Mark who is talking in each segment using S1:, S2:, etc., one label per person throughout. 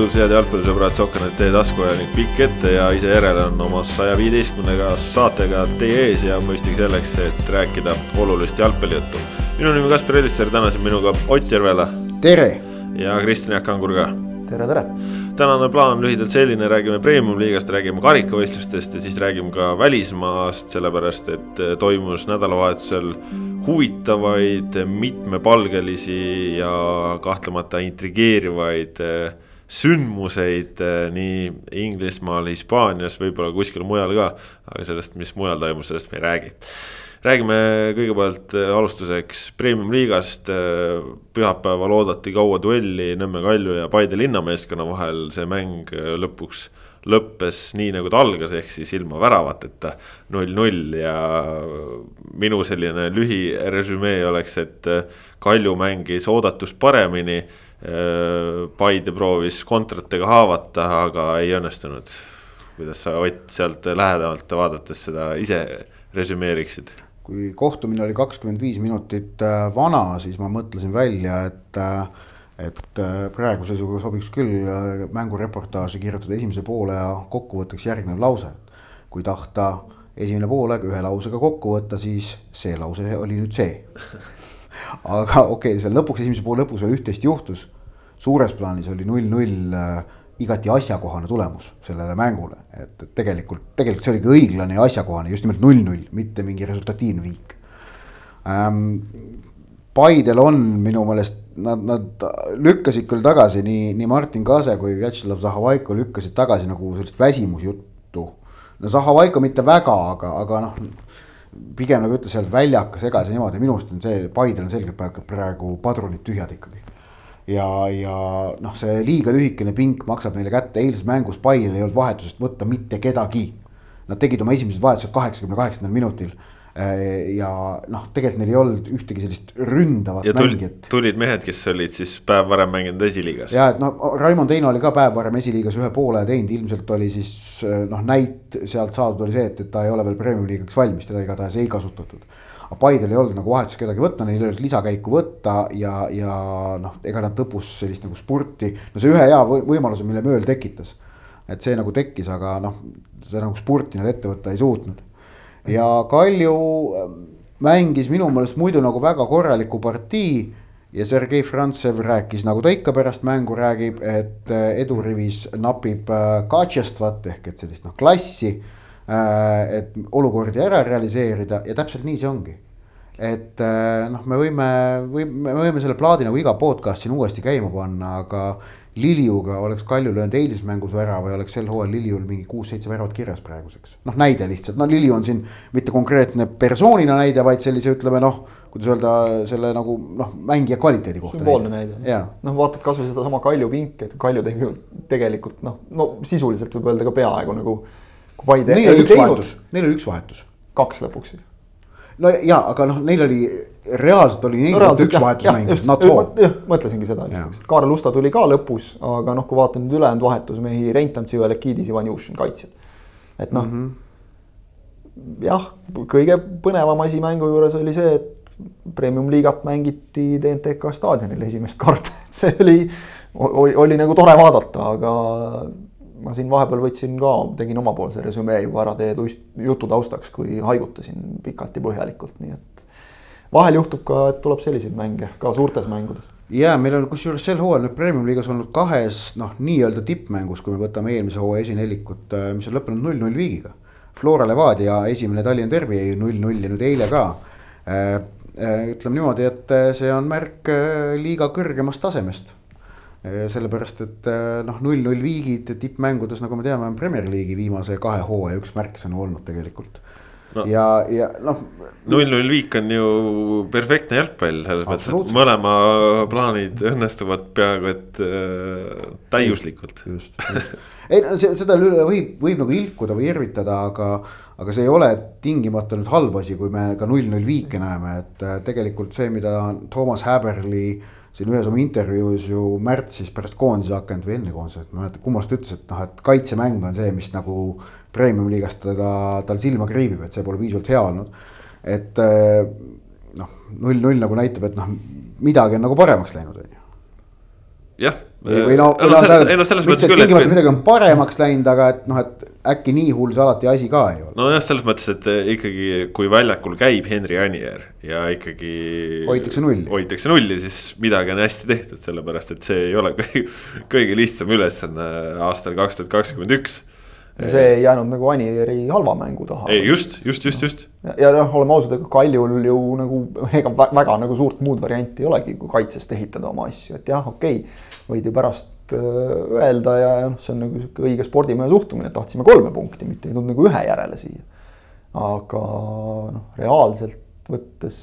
S1: tervitus, head jalgpallisõbrad, Sokkernet teie taskuajanik pikk ette ja ise järele on oma saja viieteistkümnega saatega teie ees ja mõistagi selleks, et rääkida olulist jalgpallijuttu. minu nimi Kaspar Elisser, täna siin minuga Ott Järvela.
S2: tere!
S1: ja Kristjan Jaak Kangur ka.
S3: tere, tere!
S1: tänane plaan on lühidalt selline, räägime premium-liigast, räägime karikavõistlustest ja siis räägime ka välismaast, sellepärast et toimus nädalavahetusel huvitavaid, mitmepalgelisi ja kahtlemata intrigeerivaid sündmuseid nii Inglismaal, Hispaanias, võib-olla kuskil mujal ka. aga sellest, mis mujal toimus, sellest me ei räägi. räägime kõigepealt alustuseks premium-liigast. pühapäeval oodati kaua duelli Nõmme Kalju ja Paide linnameeskonna vahel, see mäng lõpuks lõppes nii nagu ta algas, ehk siis ilma väravateta null-null ja minu selline lühiresümee oleks, et Kalju mängis oodatust paremini Äh, Paide proovis kontratega haavata, aga ei õnnestunud. kuidas sa Ott sealt lähedamalt vaadates seda ise resümeeriksid?
S2: kui kohtumine oli kakskümmend viis minutit äh, vana, siis ma mõtlesin välja, et äh, et praegu seisuga sobiks küll mängureportaaži kirjutada esimese poole ja kokkuvõtteks järgnev lause. kui tahta esimene poolaeg ühe lausega kokku võtta, siis see lause oli nüüd see aga okei okay,, seal lõpuks, esimese poole lõpus veel üht-teist juhtus. suures plaanis oli null-null äh, igati asjakohane tulemus sellele mängule, et tegelikult, tegelikult see oligi õiglane ja asjakohane, just nimelt null-null, mitte mingi resultatiivne viik ähm,. Paidel on minu meelest, nad, nad lükkasid küll tagasi nii, nii Martin Kase kui Vjatšeslav Zahhovaiko lükkasid tagasi nagu sellist väsimusjuttu. no Zahhovaiko mitte väga, aga, aga noh pigem nagu ütles sealt väljakas edasi niimoodi, minu arust on see, Paidel on selgelt praegu padrunid tühjad ikkagi. ja, ja noh, see liiga lühikene pink maksab neile kätte, eilses mängus Paidel ei olnud vahetusest võtta mitte kedagi. Nad tegid oma esimesed vahetused kaheksakümne kaheksandal minutil ja noh, tegelikult neil ei olnud ühtegi sellist ründavat
S1: ja tulid, mängijat. tulid mehed, kes olid siis päev varem mänginud esiliigas.
S2: ja et noh, Raimond Heino oli ka päev varem esiliigas ühe poole teinud, ilmselt oli siis äh, noh, näit sealt saadud oli see, et, et ta ei ole veel premium liigaks valmis, teda igatahes ei kasutatud. aga Paidel ei olnud nagu vahetus kedagi võtta, neil ei olnud lisakäiku võtta ja, ja noh, ega nad lõpus sellist nagu spurti, no see ühe hea võimaluse, mille Mööl tekitas. et see nagu tekkis, aga noh, see nagu spurti nad ette võtta ei suutnud ja Kalju ähm, mängis minu meelest muidu nagu väga korraliku partii. ja Sergei Frantsev rääkis, nagu ta ikka pärast mängu räägib, et äh, edurivis napib äh, Katšestvat ehk et sellist noh klassi. Äh, et olukordi ära realiseerida ja täpselt nii see ongi et noh, me võime, või me võime selle plaadi nagu iga podcast siin uuesti käima panna, aga Liliuga oleks Kalju löönud eilses mängus värava ja oleks sel hooajal Liliul mingi kuus-seitse väravat kirjas praeguseks. noh, näide lihtsalt, no Liliu on siin mitte konkreetne persoonina näide, vaid sellise, ütleme noh, kuidas öelda, selle nagu noh, mängija kvaliteedi kohta.
S3: sümboolne näide, näide.. noh, vaatad kasvõi sedasama Kalju pinki, et Kalju tegi tegelikult noh, no sisuliselt võib öelda ka peaaegu nagu.
S2: Neil oli üks vahetus, neil oli üks vahetus.
S3: kaks lõpuks
S2: no ja, aga noh, neil oli, reaalselt oli neil no, üks vahetusmäng, not all.
S3: mõtlesingi seda, Kaarel Usta tuli ka lõpus, aga noh, kui vaatan nüüd ülejäänud vahetusmehi, Reintants, Ivelekidis, Ivanjušin kaitsjad. et noh mm -hmm., jah, kõige põnevam asi mängu juures oli see, et premium-liigat mängiti DNTK staadionil esimest korda, et see oli, oli, oli nagu tore vaadata, aga ma siin vahepeal võtsin ka, tegin omapoolse resümee juba ära teie jutu taustaks, kui haigutasin pikalt ja põhjalikult, nii et. vahel juhtub ka, et tuleb selliseid mänge ka suurtes mängudes.
S2: ja meil on kusjuures sel hooajal nüüd premium liigas olnud kahes noh, nii-öelda tippmängus, kui me võtame eelmise hooaja esinelikut, äh, mis on lõppenud null-null viigiga. Flora Levadia esimene Tallinna derbi jäi null-null ja nüüd eile ka äh, äh, ütleme niimoodi, et see on märk liiga kõrgemast tasemest sellepärast, et äh, noh, null-null viigid tippmängudes, nagu me teame, on Premier League'i viimase kahe hooaja üks märksõnu olnud tegelikult no.. ja, ja noh.
S1: null-null viik on ju perfektne jalgpall, selles mõttes, et mõlema plaanid õnnestuvad peaaegu et äh, täiuslikult.
S2: just, just, ei no see, seda võib, võib nagu ilkuda või irvitada, aga aga see ei ole tingimata nüüd halb asi, kui me ka null-null viike näeme, et äh, tegelikult see, mida Toomas Häberli äh, siin ühes oma intervjuus ju märtsis pärast koondise akent või enne koondise, ma ei mäleta, kummast ütles, et noh, et kaitsemäng on see, mis nagu premium liigast teda, tal silma kriibib, et see pole piisavalt hea olnud. et eh, noh, null-null nagu näitab, et noh, midagi on nagu paremaks läinud, on ju.
S1: jah,
S2: või, noh,
S1: no, selles, no, selles mõttes küll.
S2: midagi on paremaks läinud, aga et noh, et äkki nii hull see alati asi ka ei ole.
S1: nojah, selles mõttes, et ikkagi, kui väljakul käib Henri Anier ja ikkagi.
S2: hoitakse nulli.
S1: hoitakse nulli, siis midagi on hästi tehtud, sellepärast et see ei ole kõige, kõige lihtsam ülesanne aastal kaks tuhat kakskümmend üks
S3: see ei jäänud nagu Anieri halva mängu taha.
S1: ei just, just, just, just.
S3: ja noh, oleme ausad, ega Kaljul ju nagu ega väga nagu suurt muud varianti ei olegi, kui kaitsest ehitada oma asju, et jah, okei okay,. võid ju pärast öelda ja, noh, see on nagu sihuke õige spordimehe suhtumine, et tahtsime kolme punkti, mitte ei tulnud nagu ühe järele siia. aga noh, reaalselt võttes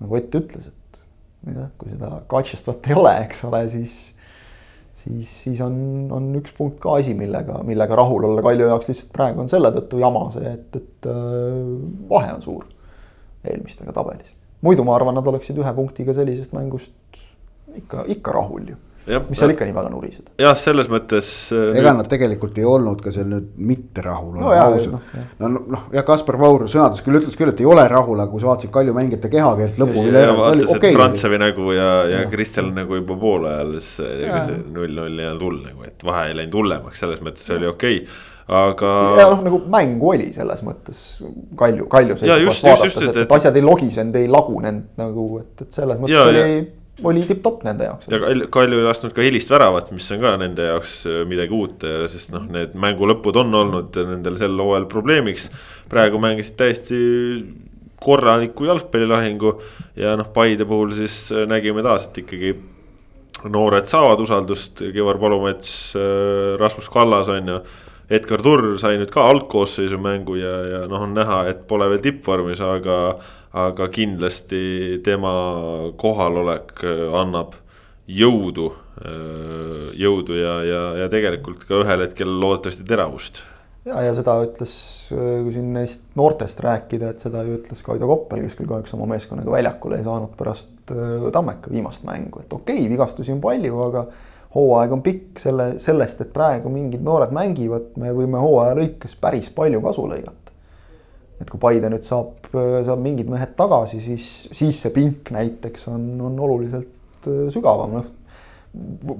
S3: nagu Ott ütles, et jah, kui seda kaitsest ei ole, eks ole, siis siis, siis on, on üks punkt ka asi, millega, millega rahul olla Kalju jaoks lihtsalt praegu on selle tõttu jama see, et, et äh, vahe on suur eelmistega tabelis. muidu ma arvan, nad oleksid ühe punktiga sellisest mängust ikka, ikka rahul ju mis seal ikka nii väga nurised.
S1: jah, selles mõttes.
S2: Äh, ega nad tegelikult ei olnud ka seal nüüd mitte rahul. no jah, no, noh jah, Kaspar Vaur sõnades küll ütles küll, et ei ole rahul, aga kui sa vaatasid Kalju mängijate kehakeelt lõpuni.
S1: ja vaatasid okay, Frantsevi nägu ja, ja Kristjan nagu juba poole ajal, ega see null-null ei olnud hull nagu, et vahe ei läinud hullemaks, selles mõttes see oli okei okay aga.
S3: ja noh, nagu mäng oli selles mõttes Kalju, Kalju seisukohast vaadates, et, et, et asjad ei logisenud, ei lagunenud nagu, et, et selles mõttes ja, oli ja oli tipp-topp nende jaoks.
S1: ja Kalju ei lasknud ka hilist väravat, mis on ka nende jaoks äh, midagi uut, äh, sest noh, need mängu lõpud on olnud nendel sel hooajal probleemiks. praegu mängisid täiesti korraliku jalgpallilahingu ja noh, Paide puhul siis äh, nägime taas, et ikkagi noored saavad usaldust, Kivar Palumets, Rasmus Kallas on ju. Edgar Turr sai nüüd ka algkoosseisu mängu ja, ja noh, on näha, et pole veel tippvormis, aga aga kindlasti tema kohalolek äh, annab jõudu, äh, jõudu ja, ja, ja tegelikult ka ühel hetkel loodetavasti teravust.
S3: ja, ja seda ütles, äh, kui siin neist noortest rääkida, et seda ju ütles Kaido Koppel, kes küll kahjuks oma meeskonnaga väljakule ei saanud pärast Tammeka viimast mängu, et okei okay,, vigastusi on palju, aga hooaeg on pikk selle, sellest, et praegu mingid noored mängivad, me võime hooaja lõikes päris palju kasu lõigata et kui Paide nüüd saab, saab mingid mehed tagasi, siis, siis see pink näiteks on, on oluliselt äh, sügavam, noh.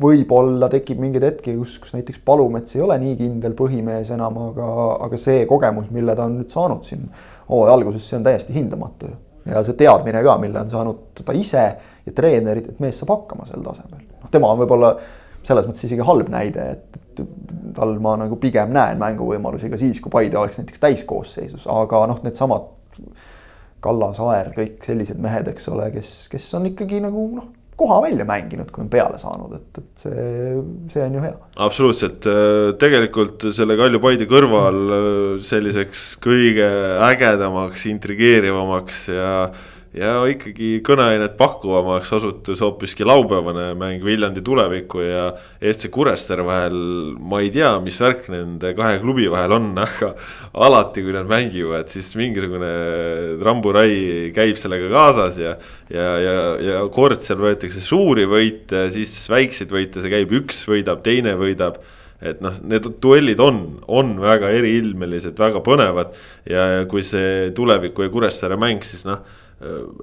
S3: võib-olla tekib mingeid hetki, kus, kus näiteks Palumets ei ole nii kindel põhimees enam, aga, aga see kogemus, mille ta on nüüd saanud siin hooaja alguses, see on täiesti hindamatu ju. ja see teadmine ka, mille on saanud ta ise ja treenerid, et mees saab hakkama sel tasemel. noh, tema on võib-olla selles mõttes isegi halb näide, et, et tal ma nagu pigem näen mänguvõimalusi ka siis, kui Paide oleks näiteks täiskoosseisus, aga noh, needsamad Kallas, Aer, kõik sellised mehed, eks ole, kes, kes on ikkagi nagu noh, koha välja mänginud, kui on peale saanud, et, et see, see on ju hea.
S1: absoluutselt, tegelikult selle Kalju-Paide kõrval selliseks kõige ägedamaks, intrigeerivamaks ja ja ikkagi kõneainet pakkuvamaks osutus hoopiski laupäevane mäng Viljandi tuleviku ja Eesti Kuressaare vahel. ma ei tea, mis värk nende kahe klubi vahel on, aga alati, kui nad mängivad, siis mingisugune tramburai käib sellega kaasas ja. ja, ja, ja kord seal võetakse suuri võite, siis väikseid võite, see käib, üks võidab, teine võidab et noh, need duellid on, on väga eriilmelised, väga põnevad ja, kui see tuleviku ja Kuressaare mäng, siis noh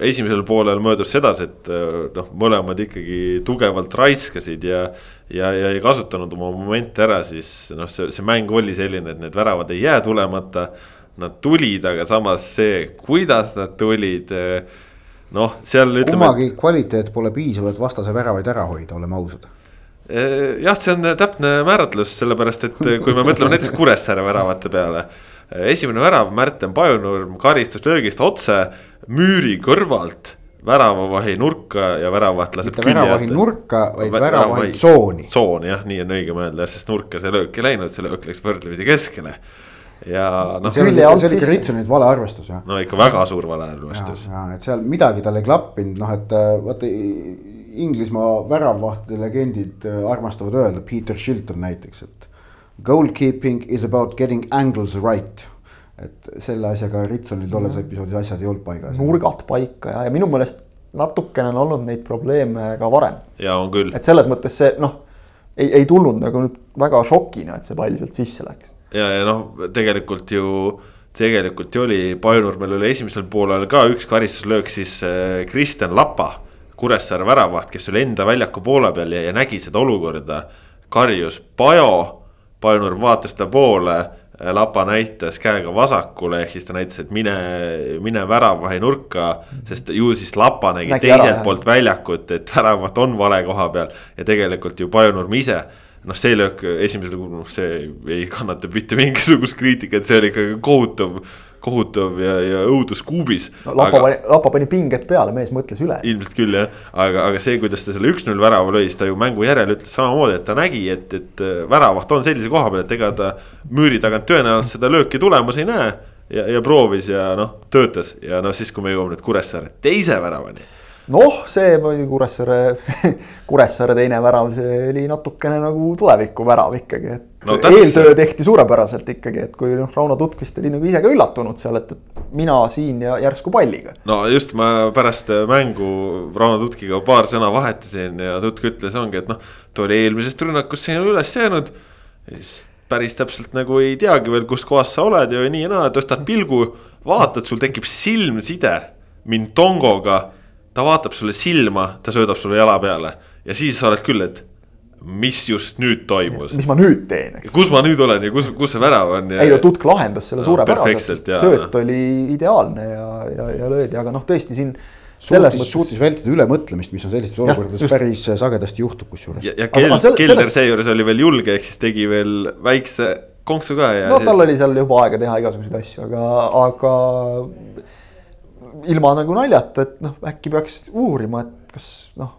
S1: esimesel poolel möödus sedasi, et äh, noh, mõlemad ikkagi tugevalt raiskasid ja. ja, ja ei kasutanud oma momente ära, siis noh, see, see mäng oli selline, et need väravad ei jää tulemata. Nad tulid, aga samas see, kuidas nad tulid äh, noh, seal
S2: ütleme. kummagi kvaliteet pole piisav, et vastase väravaid ära hoida, oleme ausad
S1: jah, see on täpne määratlus, sellepärast et kui me mõtleme näiteks Kuressaare väravate peale. esimene värav, Märten Pajunurm karistuslöögist otse müüri kõrvalt väravavahi nurka ja väravaht laseb.
S2: mitte väravavahi nurka, vaid väravavahi tsooni.
S1: tsooni jah, nii on õigem öelda, sest nurka see löök ei läinud, see löök läks võrdlemisi keskele. ja
S2: noh. see oli, see oli ikka Ritsonit valearvestus jah.
S1: no ikka väga suur valearvestus.
S2: ja, et seal midagi tal ei klappinud, noh et äh, vaata. Inglismaa väravvahtide legendid äh, armastavad öelda, Peter Shilton näiteks, et. Goalkeeping is about getting angles right et selle asjaga Ritsonil tolles mhm. episoodis asjad ei olnud paigas.
S3: nurgad paika ja, ja minu meelest natukene on olnud neid probleeme ka varem.
S1: ja on küll.
S3: et selles mõttes see noh, ei, ei tulnud nagu nüüd väga šokina, et see pall sealt sisse läks.
S1: ja, ja noh, tegelikult ju, tegelikult ju oli Pajunurmel oli esimesel poolel ka üks karistuslöök siis äh, Kristjan Lapa Kuressaare väravaht, kes oli enda väljaku poole peal ja, ja nägi seda olukorda. karjus Pajo, Pajunurm vaatas ta poole Lapa näitas käega vasakule, ehk siis ta näitas, et mine, mine väravahi nurka. sest ju siis Lapa nägi, nägi teiselt ära, poolt väljakut, et väravat on vale koha peal ja tegelikult ju Pajunurm ise noh, see löök esimesel, noh, see ei kannata mitte mingisugust kriitikat, see oli ikkagi kohutav kohutav ja, ja õudus kuubis
S3: no,. Lapa pani, Lapa pani pinged peale, mees mõtles üle.
S1: ilmselt küll jah, aga, aga see, kuidas ta selle üks-null värava lõi, siis ta ju mängu järel ütles samamoodi, et ta nägi, et, et äh, väravaht on sellise koha peal, et ega ta müüri tagant tõenäoliselt seda lööki tulemas ei näe. ja, ja proovis ja noh, töötas ja noh, siis kui me jõuame nüüd Kuressaare teise väravani
S3: noh, see muidugi Kuressaare Kuressaare teine värav, see oli natukene nagu tulevikuvärav ikkagi, et no, eeltöö tehti suurepäraselt ikkagi, et kui noh, Rauno Tutkvist oli nagu ise ka üllatunud seal, et, et mina siin ja järsku palliga.
S1: no just, ma pärast mängu Rauno Tutkiga paar sõna vahetasin ja Tutk ütles, ongi, et noh, ta oli eelmisest rünnakust siin üles jäänud. ja siis päris täpselt nagu ei teagi veel, kus kohas sa oled ja nii ja naa, tõstad pilgu, vaatad, sul tekib silmside Mintongoga ta vaatab sulle silma, ta söödab sulle jala peale ja siis sa oled küll, et mis just nüüd toimus.
S3: mis ma nüüd teen,
S1: eks. kus ma nüüd olen ja kus, kus see värav on ja.
S3: ei no Tutk lahendas selle no, suurepäraselt, sööt oli ideaalne ja, ja, ja löödi, aga noh, tõesti siin.
S2: suutis mõttes..., suutis vältida ülemõtlemist, mis on sellistes olukordades just... päris sagedasti juhtub kusjuures.
S1: ja, ja Kelder selles... seejuures oli veel julge, ehk siis tegi veel väikse konksu ka ja.
S3: no siis... tal oli seal juba aega teha igasuguseid asju, aga, aga ilma nagu naljata, et noh, äkki peaks uurima, et kas noh,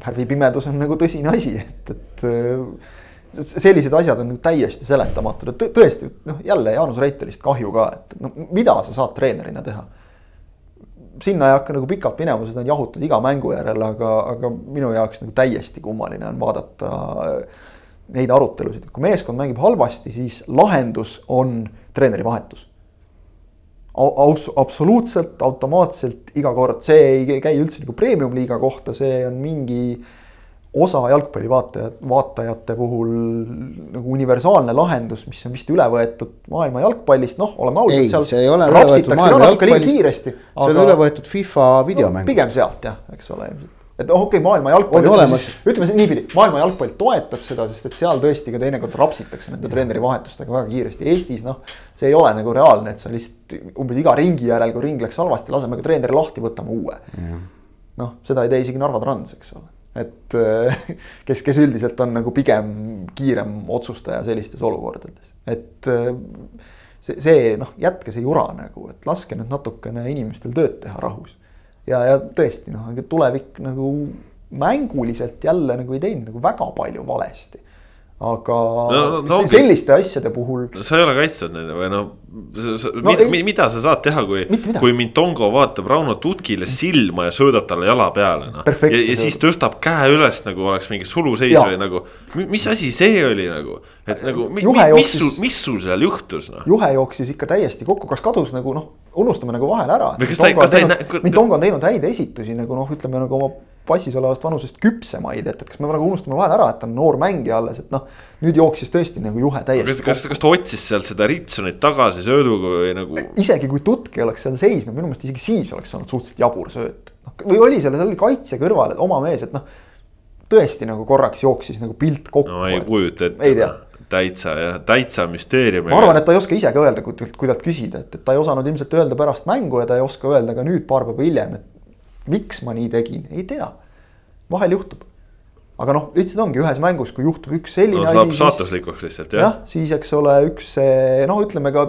S3: värvipimedus on nagu tõsine asi, et, et äh, sellised asjad on nagu täiesti seletamatud, et tõesti noh, jälle Jaanus Reitelist kahju ka, et noh, mida sa saad treenerina teha. sinna ei hakka nagu pikalt minema, seda on jahutud iga mängu järel, aga, aga minu jaoks nagu täiesti kummaline on vaadata äh, neid arutelusid, et kui meeskond mängib halvasti, siis lahendus on treeneri vahetus absoluutselt automaatselt iga kord, see ei käi üldse nagu premium-liiga kohta, see on mingi osa jalgpallivaatajad, vaatajate puhul nagu universaalne lahendus, mis on vist üle võetud maailma jalgpallist, noh, oleme ausad.
S2: ei, see ei ole üle võetud maailma jalgpallist, see on üle võetud FIFA videomängust
S3: no,. pigem sealt jah, eks ole ilmselt et noh, okei okay,, maailma jalgpall, ütleme ütleme siis niipidi, maailma jalgpall toetab seda, sest et seal tõesti ka teinekord rapsitakse nende treeneri vahetustega väga kiiresti. Eestis noh, see ei ole nagu reaalne, et sa lihtsalt umbes iga ringi järel, kui ring läks halvasti, laseme ka treeneri lahti, võtame uue. noh, seda ei tee isegi Narva Trans, eks ole, et kes, kes üldiselt on nagu pigem kiirem otsustaja sellistes olukordades, et see, see noh, jätke see jura nagu, et laske nüüd natukene inimestel tööd teha rahus ja, ja tõesti noh, tulevik nagu mänguliselt jälle nagu ei teinud nagu väga palju valesti aga no, no, no, selliste asjade puhul.
S1: sa ei ole kaitstud nende või noh, no, mida, mida sa saad teha, kui, kui Mintongo vaatab Rauno Tutkile silma ja söödab talle jala peale noh. ja, ja siis tõstab käe üles nagu oleks mingi suluseis ja. või nagu, mis asi see oli nagu. et nagu, mi, mi, mis sul, mis sul seal juhtus noh.
S3: juhe jooksis ikka täiesti kokku, kas kadus nagu noh, unustame nagu vahele ära. Mintongo on teinud häid esitusi nagu noh, ütleme nagu oma passis olevast vanusest küpsemaid, et, et kas me nagu unustame vahele ära, et ta on noor mängija alles, et noh. nüüd jooksis tõesti nagu juhe täiesti.
S1: kas, kas, kas ta otsis sealt seda Ritsonit tagasi sööduga või nagu?
S3: isegi kui Tutki oleks seal seisnud, minu meelest isegi siis oleks olnud suhteliselt jabur sööt. noh, või oli seal, seal oli kaitse kõrval, et oma mees, et noh. tõesti nagu korraks jooksis nagu pilt kokku.
S1: no ei kujuta ette. ei tea täitsa jah, täitsa müsteerium.
S3: ma arvan, et ta ei oska ise ka öelda, kui, kui talt küsida, et, et ta ei osanud ilmselt öelda pärast mängu ja ta ei oska öelda ka nüüd paar päeva hiljem, et miks ma nii tegin, ei tea, vahel juhtub. aga noh, lihtsalt ongi ühes mängus, kui juhtub üks selline
S1: no, asi. saatuslikuks lihtsalt jah.
S3: jah, siis eks ole üks noh, ütleme ka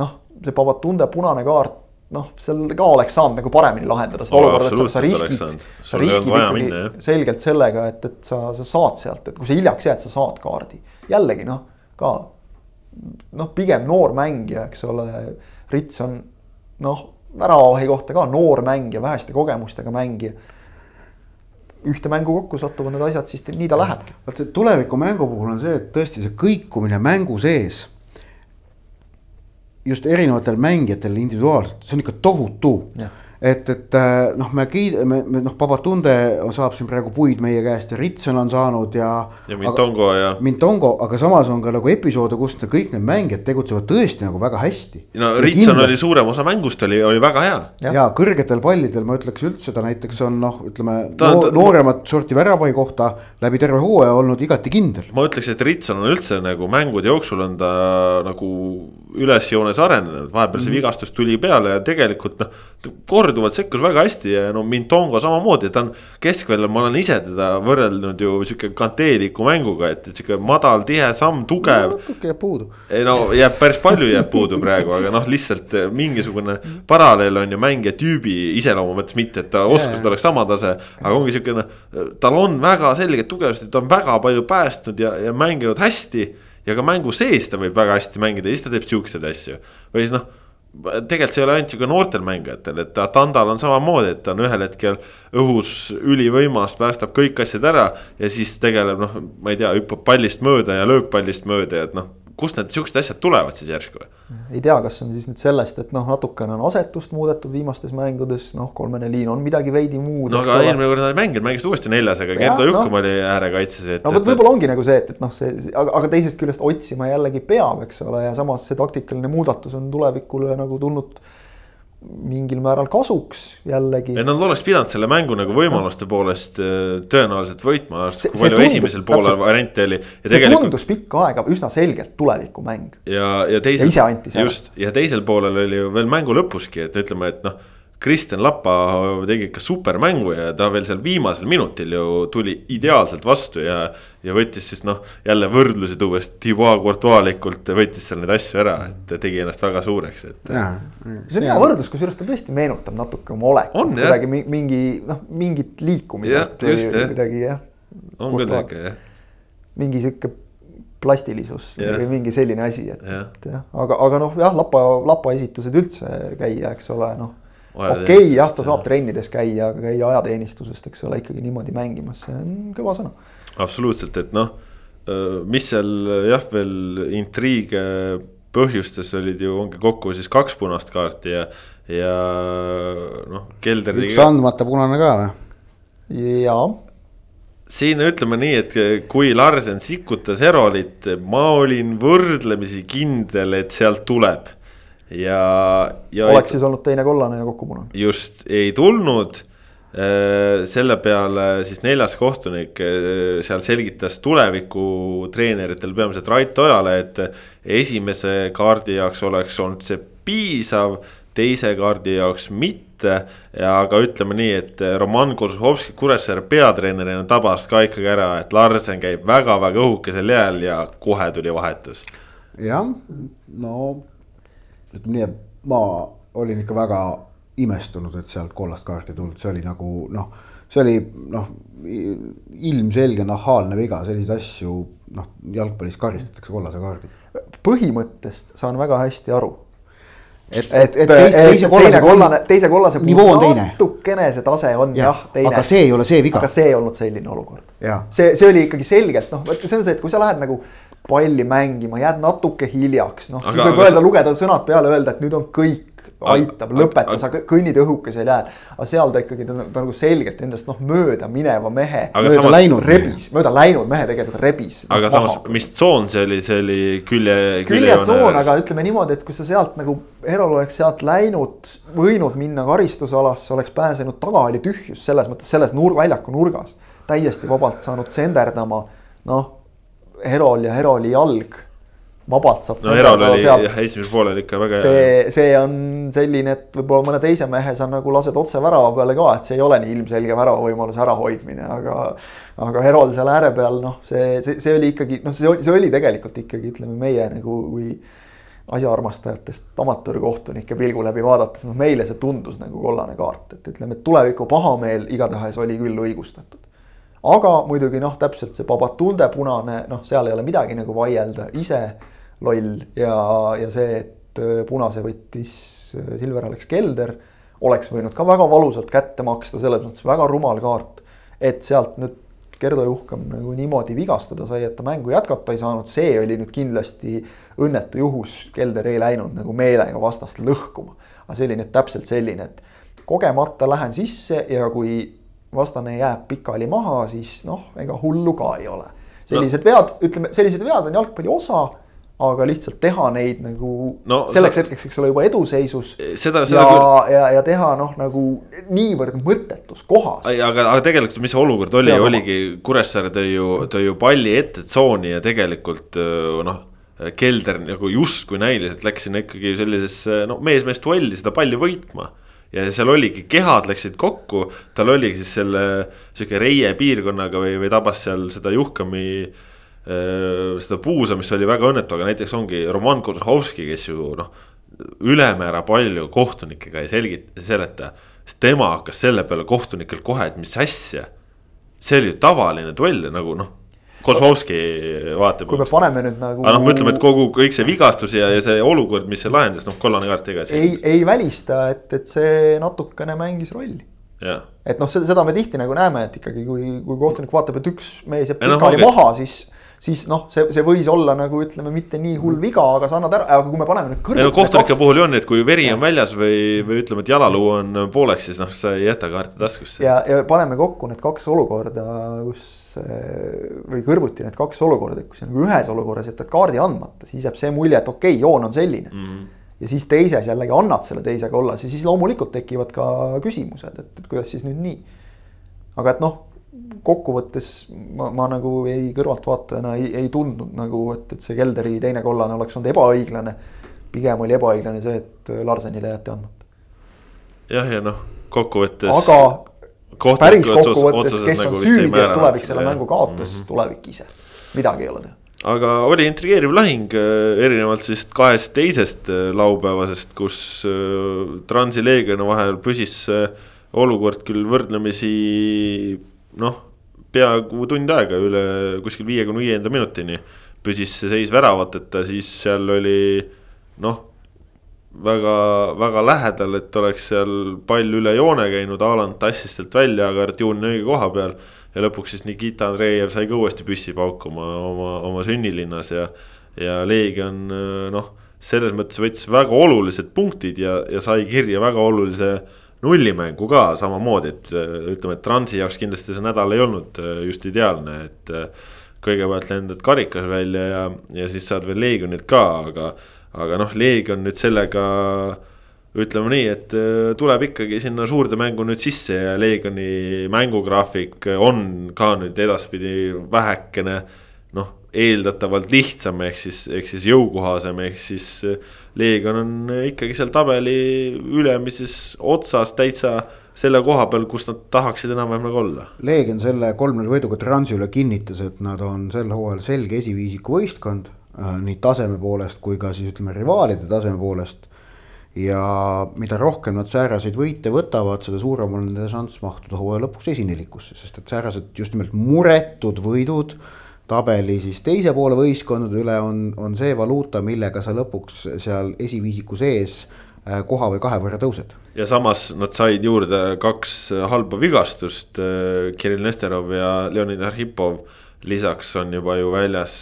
S3: noh, see Babatunde punane kaart, noh, seal ka oleks saanud nagu paremini lahendada seda olukorda, et sa, sa riskid, sa riskid ikkagi minna, selgelt sellega, et, et sa, sa saad sealt, et kui sa hiljaks jääd, sa saad kaardi. jällegi noh, ka noh, pigem noor mängija, eks ole, Rits on noh väravavahi kohta ka noor mängija, väheste kogemustega mängija. ühte mängu kokku satuvad need asjad, siis nii ta lähebki.
S2: vot see tuleviku mängu puhul on see, et tõesti see kõikumine mängu sees. just erinevatel mängijatel individuaalselt, see on ikka tohutu. Et, et äh, noh, me kiidame, noh, Babatunde saab siin praegu puid meie käest ja Ritson on saanud ja.
S1: ja Mintongo ja.
S2: Mintongo, aga samas on ka nagu episoode, kus kõik need mängijad tegutsevad tõesti nagu väga hästi.
S1: no Ritson kindla... oli suurem osa mängust oli, oli väga hea.
S2: ja, ja kõrgetel pallidel ma ütleks üldse ta näiteks on noh, ütleme ta, noor, ta, nooremat sorti väravai kohta läbi terve hooaja olnud igati kindel.
S1: ma ütleks, et Ritson on üldse nagu mängude jooksul on ta nagu ülesjoones arenenud, vahepeal see mm -hmm. vigastus tuli peale ja tegelikult noh, korduvalt sekkus väga hästi ja no Mintongo samamoodi, ta on keskväljal, ma olen ise teda võrrelnud ju sihuke kanteeliku mänguga, et, et sihuke madal, tihe samm, tugev no,.
S2: natuke jääb puudu.
S1: ei no jääb päris palju jääb puudu praegu, aga noh, lihtsalt mingisugune paralleel on ju mängija tüübi iseloomu mõttes mitte, et ta oskused oleks sama tase. aga ongi sihuke noh, tal on väga selged tugevused, ta on väga palju päästnud ja, ja mänginud hästi ja ka mängu sees ta võib väga hästi mängida ja siis ta teeb siukseid asju. või siis noh, tegelikult see ei ole ainult ju ka noortel mängijatel, et Tandal on samamoodi, et ta on ühel hetkel õhus ülivõimas, päästab kõik asjad ära ja siis tegeleb noh, ma ei tea, hüppab pallist mööda ja lööb pallist mööda ja et noh kust need siuksed asjad tulevad siis järsku?
S3: ei tea, kas see on siis nüüd sellest, et noh, natukene on asetust muudetud viimastes mängudes, noh, kolmene liin on midagi veidi muud.
S1: no aga eelmine kord nad ei mänginud, mängisid uuesti neljasega, Gerdo Juhkum no. oli äärekaitses.
S3: no vot, võib-olla ongi nagu see, et, et noh, see, aga, aga teisest küljest otsima jällegi peab, eks ole, ja samas see taktikaline muudatus on tulevikule nagu tulnud mingil määral kasuks jällegi.
S1: et nad oleks pidanud selle mängu nagu võimaluste poolest äh, tõenäoliselt võitma, kui palju tundus, esimesel poolel variante oli.
S3: see tegelikult... tundus pikka aega üsna selgelt tulevikumäng.
S1: ja, ja teisel. ja ise anti selle. just, ja teisel poolel oli ju veel mängu lõpuski, et ütleme, et noh Kristjan Lapa tegi ikka supermängu ja ta veel seal viimasel minutil ju tuli ideaalselt vastu ja. ja võttis siis noh, jälle võrdlusi tuues Thibaut Courtoislikult võttis seal neid asju ära, et tegi ennast väga suureks, et.
S3: see on hea võrdlus, kusjuures ta tõesti meenutab natuke oma olekut, kuidagi mingi noh, mingit liikumist. kuidagi jah.
S1: on küll ikka jah.
S3: mingi sihuke plastilisus yeah. või mingi selline asi, et yeah., et jah, aga, aga noh, jah, Lapa, Lapa esitused üldse käia, eks ole, noh okei okay,, jah, ta saab trennides käia, aga käia ajateenistusest, eks ole, ikkagi niimoodi mängimas, see on kõva sõna.
S1: absoluutselt, et noh, mis seal jah, veel intriige põhjustes olid ju, ongi kokku siis kaks punast kaarti ja, ja noh, Kelder.
S2: üks andmata punane ka või?
S3: jaa
S1: siin ütleme nii, et kui Larsen sikutas Erolit, ma olin võrdlemisi kindel, et sealt tuleb ja, ja.
S3: oleks ei, siis olnud teine kollane ja kokku punane.
S1: just, ei tulnud äh, selle peale siis neljas kohtunik äh, seal selgitas tuleviku treeneritel, peamiselt Rait Ojale, et esimese kaardi jaoks oleks olnud see piisav, teise kaardi jaoks mitte. ja aga ütleme nii, et Roman Kozlovski Kuressaare peatreenerina tabas ka ikkagi ära, et Larsen käib väga-väga õhukesel jääl ja kohe tuli vahetus.
S2: jah, no ütleme nii, et ma olin ikka väga imestunud, et sealt kollast kaarti tulnud, see oli nagu noh, see oli noh, ilmselge nahaalne viga, selliseid asju noh, jalgpallis karistatakse kollase kaardi.
S3: põhimõttest saan väga hästi aru.
S2: et, et, et teis, teise kollase
S3: kollane, teise kollase puhul natukene see tase on ja, jah
S2: teine. aga see ei ole see viga.
S3: aga see ei olnud selline olukord. see, see oli ikkagi selgelt noh, see on see, et kui sa lähed nagu palli mängima, jääd natuke hiljaks, noh siis võib öelda, lugeda sõnad peale, öelda, et nüüd on kõik, aitab, lõpeta, sa kõnnid õhukesel jääl. aga seal ta ikkagi, ta nagu selgelt endast noh, mööda mineva mehe.
S2: mööda samas, läinud
S3: rebis, mööda läinud mehe tegelikult rebis.
S1: aga no, samas, mis tsoon see oli, see oli külje.
S3: küljetsoon, aga ütleme niimoodi, et kui sa sealt nagu, Herol oleks sealt läinud, võinud minna karistusalasse, oleks pääsenud taga, oli tühjus selles mõttes selles nurg, väljaku nurgas. täiesti vabalt saanud senderdama, noh Herol ja Heroli jalg vabalt saab.
S1: no Herol oli jah, esimesel poolel ikka väga
S3: hea. see, see on selline, et võib-olla mõne teise mehe sa nagu lased otse värava peale ka, et see ei ole nii ilmselge väravavõimaluse ärahoidmine, aga. aga Herol seal ääre peal, noh, see, see, see oli ikkagi, noh, see oli, see oli tegelikult ikkagi ütleme meie nagu, kui asjaarmastajatest amatöörkohtunike pilgu läbi vaadates, noh meile see tundus nagu kollane kaart, et ütleme, et tuleviku pahameel igatahes oli küll õigustatud aga muidugi noh, täpselt see Babatunde punane, noh, seal ei ole midagi nagu vaielda, ise loll ja, ja see, et äh, punase võttis äh, Silver Alex Kelder. oleks võinud ka väga valusalt kätte maksta, selles mõttes väga rumal kaart. et sealt nüüd Gerdo Juhkam nagu niimoodi vigastada sai, et ta mängu jätkata ei saanud, see oli nüüd kindlasti õnnetu juhus. Kelder ei läinud nagu meelega vastast lõhkuma. aga see oli nüüd täpselt selline, et kogemata lähen sisse ja kui vastane jääb pikali maha, siis noh, ega hullu ka ei ole. sellised no. vead, ütleme, sellised vead on jalgpalli osa aga lihtsalt teha neid nagu no, selleks sa... hetkeks, eks ole, juba eduseisus.
S1: seda, seda
S3: ja küll..., ja, ja teha noh, nagu niivõrd mõttetus kohas.
S1: aga, aga tegelikult, mis olukord oli, oligi Kuressaare tõi ju, tõi ju palli ette tsooni ja tegelikult noh. Kelder nagu justkui näiliselt läks sinna ikkagi sellisesse no mees-mees duelli seda palli võitma ja seal oligi, kehad läksid kokku, tal oligi siis selle sihuke reie piirkonnaga või, või tabas seal seda juhkami seda puusamist oli väga õnnetu, aga näiteks ongi Roman Kurzhovski, kes ju noh. ülemäära palju kohtunikega ei selgita, seleta, siis tema hakkas selle peale kohtunikelt kohe, et mis asja. see oli ju tavaline duell nagu noh Kozlovski vaatab.
S3: kui me paneme nüüd nagu.
S1: aga noh, ütleme, et kogu kõik see vigastus ja, ja see olukord, mis see lahendas, noh, kollane kaart ega.
S3: ei, ei välista, et, et see natukene mängis rolli. et noh, seda me tihti nagu näeme, et ikkagi, kui, kui kohtunik vaatab, et üks mees jääb noh, pikali no, maha, siis siis noh, see, see võis olla nagu ütleme, mitte nii hull viga, aga sa annad ära, aga kui me paneme nüüd.
S1: No, kohtunike puhul ju on, et kui veri on väljas või, või ütleme, et jalaluu on pooleks, siis noh, sa ei jäta kaarti taskusse.
S3: ja, ja paneme kokku need kaks olukorda, kus või kõrvuti need kaks olukorda, kus nagu ühes olukorras jätad kaardi andmata, siis jääb see mulje, et okei okay,, joon on selline mm. -hmm. ja siis teises jällegi annad selle teise kollase, siis loomulikult tekivad ka küsimused, et, et kuidas siis nüüd nii. aga et noh kokkuvõttes ma, ma nagu ei kõrvaltvaatajana ei, ei tundnud nagu, et, et see Kelderi teine kollane oleks olnud ebaõiglane. pigem oli ebaõiglane see, et Larsenile jäeti andmata.
S1: jah, ja noh, kokkuvõttes.
S3: aga päris kokkuvõttes, kes nagu on süüdi, et tulevik selle mängu kaotas mm, -hmm. tulevik ise, midagi ei ole teha.
S1: Aga oli intrigeeriv lahing, äh, erinevalt siis kahest teisest äh, laupäevasest, kus äh, Transi Leegioni vahel püsis olukord küll võrdlemisi noh, peaaegu tund aega üle kuskil viiekümne viienda minutini püsis see seis väravateta, siis seal oli noh, väga, väga lähedal, et oleks seal pall üle joone käinud, Haaland tassis sealt välja, aga Artjun õige koha peal. ja lõpuks siis Nikita Andreev sai ka uuesti püssi paukuma oma, oma sünnilinnas ja, ja Leegion noh, selles mõttes võttis väga olulised punktid ja, ja sai kirja väga olulise nullimängu ka samamoodi, et ütleme, et Transi jaoks kindlasti see nädal ei olnud äh, just ideaalne, et. Äh, kõigepealt lendad karikas välja ja, ja siis saad veel Leegionit ka, aga, aga noh, Leegion nüüd sellega ütleme nii, et äh, tuleb ikkagi sinna suurde mängu nüüd sisse ja Leegioni mängugraafik on ka nüüd edaspidi vähekene noh, eeldatavalt lihtsam, ehk siis, ehk siis jõukohasem, ehk siis Leegion on ikkagi seal tabeli ülemises otsas täitsa selle koha peal, kus nad tahaksid enam-vähem nagu olla.
S2: Leegion selle kolm-null võiduga Transi üle kinnitas, et nad on sel hooajal selge esiviisiku võistkond äh,. Nii taseme poolest kui ka siis ütleme rivaalide taseme poolest. ja mida rohkem nad sääraseid võite võtavad, seda suurem on nende šanss mahtuda hooaja lõpuks esinelikusse, sest et säärased just nimelt muretud võidud tabeli siis teise poole võistkondade üle on, on see valuuta, millega sa lõpuks seal esiviisiku sees äh, koha või kahe võrra tõused.
S1: ja samas nad said juurde kaks halba vigastust, äh, Kirill Nesterov ja Leonid Arhipov lisaks on juba ju väljas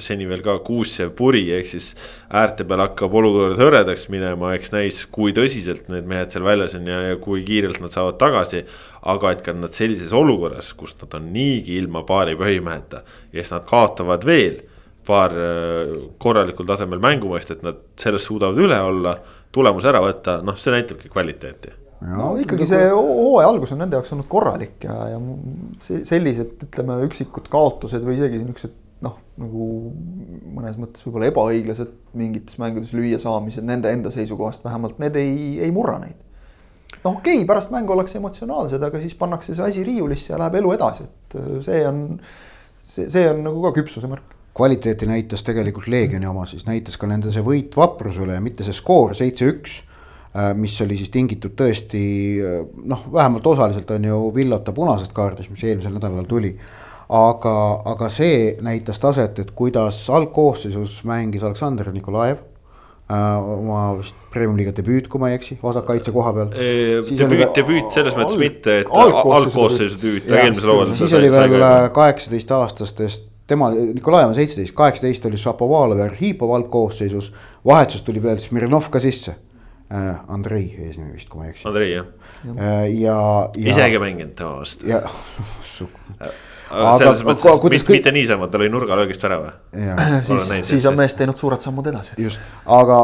S1: seni veel ka Kuussev puri, ehk siis äärte peal hakkab olukord hõredaks minema, eks näis, kui tõsiselt need mehed seal väljas on ja, ja kui kiirelt nad saavad tagasi. aga et ka nad sellises olukorras, kus nad on niigi ilma paari põhimeheta ja siis nad kaotavad veel paar äh, korralikul tasemel mängumeest, et nad sellest suudavad üle olla, tulemuse ära võtta, noh, see näitabki kvaliteeti
S3: no ikkagi see hooaja algus on nende jaoks olnud korralik ja, ja sellised, ütleme, üksikud kaotused või isegi niisugused noh, nagu mõnes mõttes võib-olla ebaõiglased mingites mängudes lüüasaamised nende enda seisukohast vähemalt, need ei, ei murra neid. noh, okei okay,, pärast mängu ollakse emotsionaalsed, aga siis pannakse see asi riiulisse ja läheb elu edasi, et äh, see on, see, see on nagu ka küpsuse märk
S2: kvaliteeti näitas tegelikult Leegioni oma, siis näitas ka nende see võit vapruse üle ja mitte see skoor seitse-üks mis oli siis tingitud tõesti äh, noh, vähemalt osaliselt on ju Villota punasest kaardist, mis eelmisel nädalal tuli. aga, aga see näitas taset, et kuidas algkoosseisus mängis Aleksandr Nikolajev äh, oma vist premium-liiga debüüt, kui ma ei eksi, vasakkaitse koha peal.
S1: debüüt, debüüt selles mõttes mitte, et algkoosseisu debüüt, eelmisel hooajal.
S2: siis oli veel kaheksateist aastastest tema, Nikolajev on seitseteist, kaheksateist oli Šapovalov ja Arhipov algkoosseisus. vahetusest tuli veel Smirnov ka sisse äh, Andrei eesnimi vist, kui ma ei eksi.
S1: Andrei jah
S2: äh,. ja, ja.
S1: isegi mänginud tema vastu.
S2: ja
S1: selles mõttes, et mitte, kõik... mitte niisama, ta lõi nurgalöögist värava.
S3: siis, siis on mees teinud suured sammud edasi.
S2: just, aga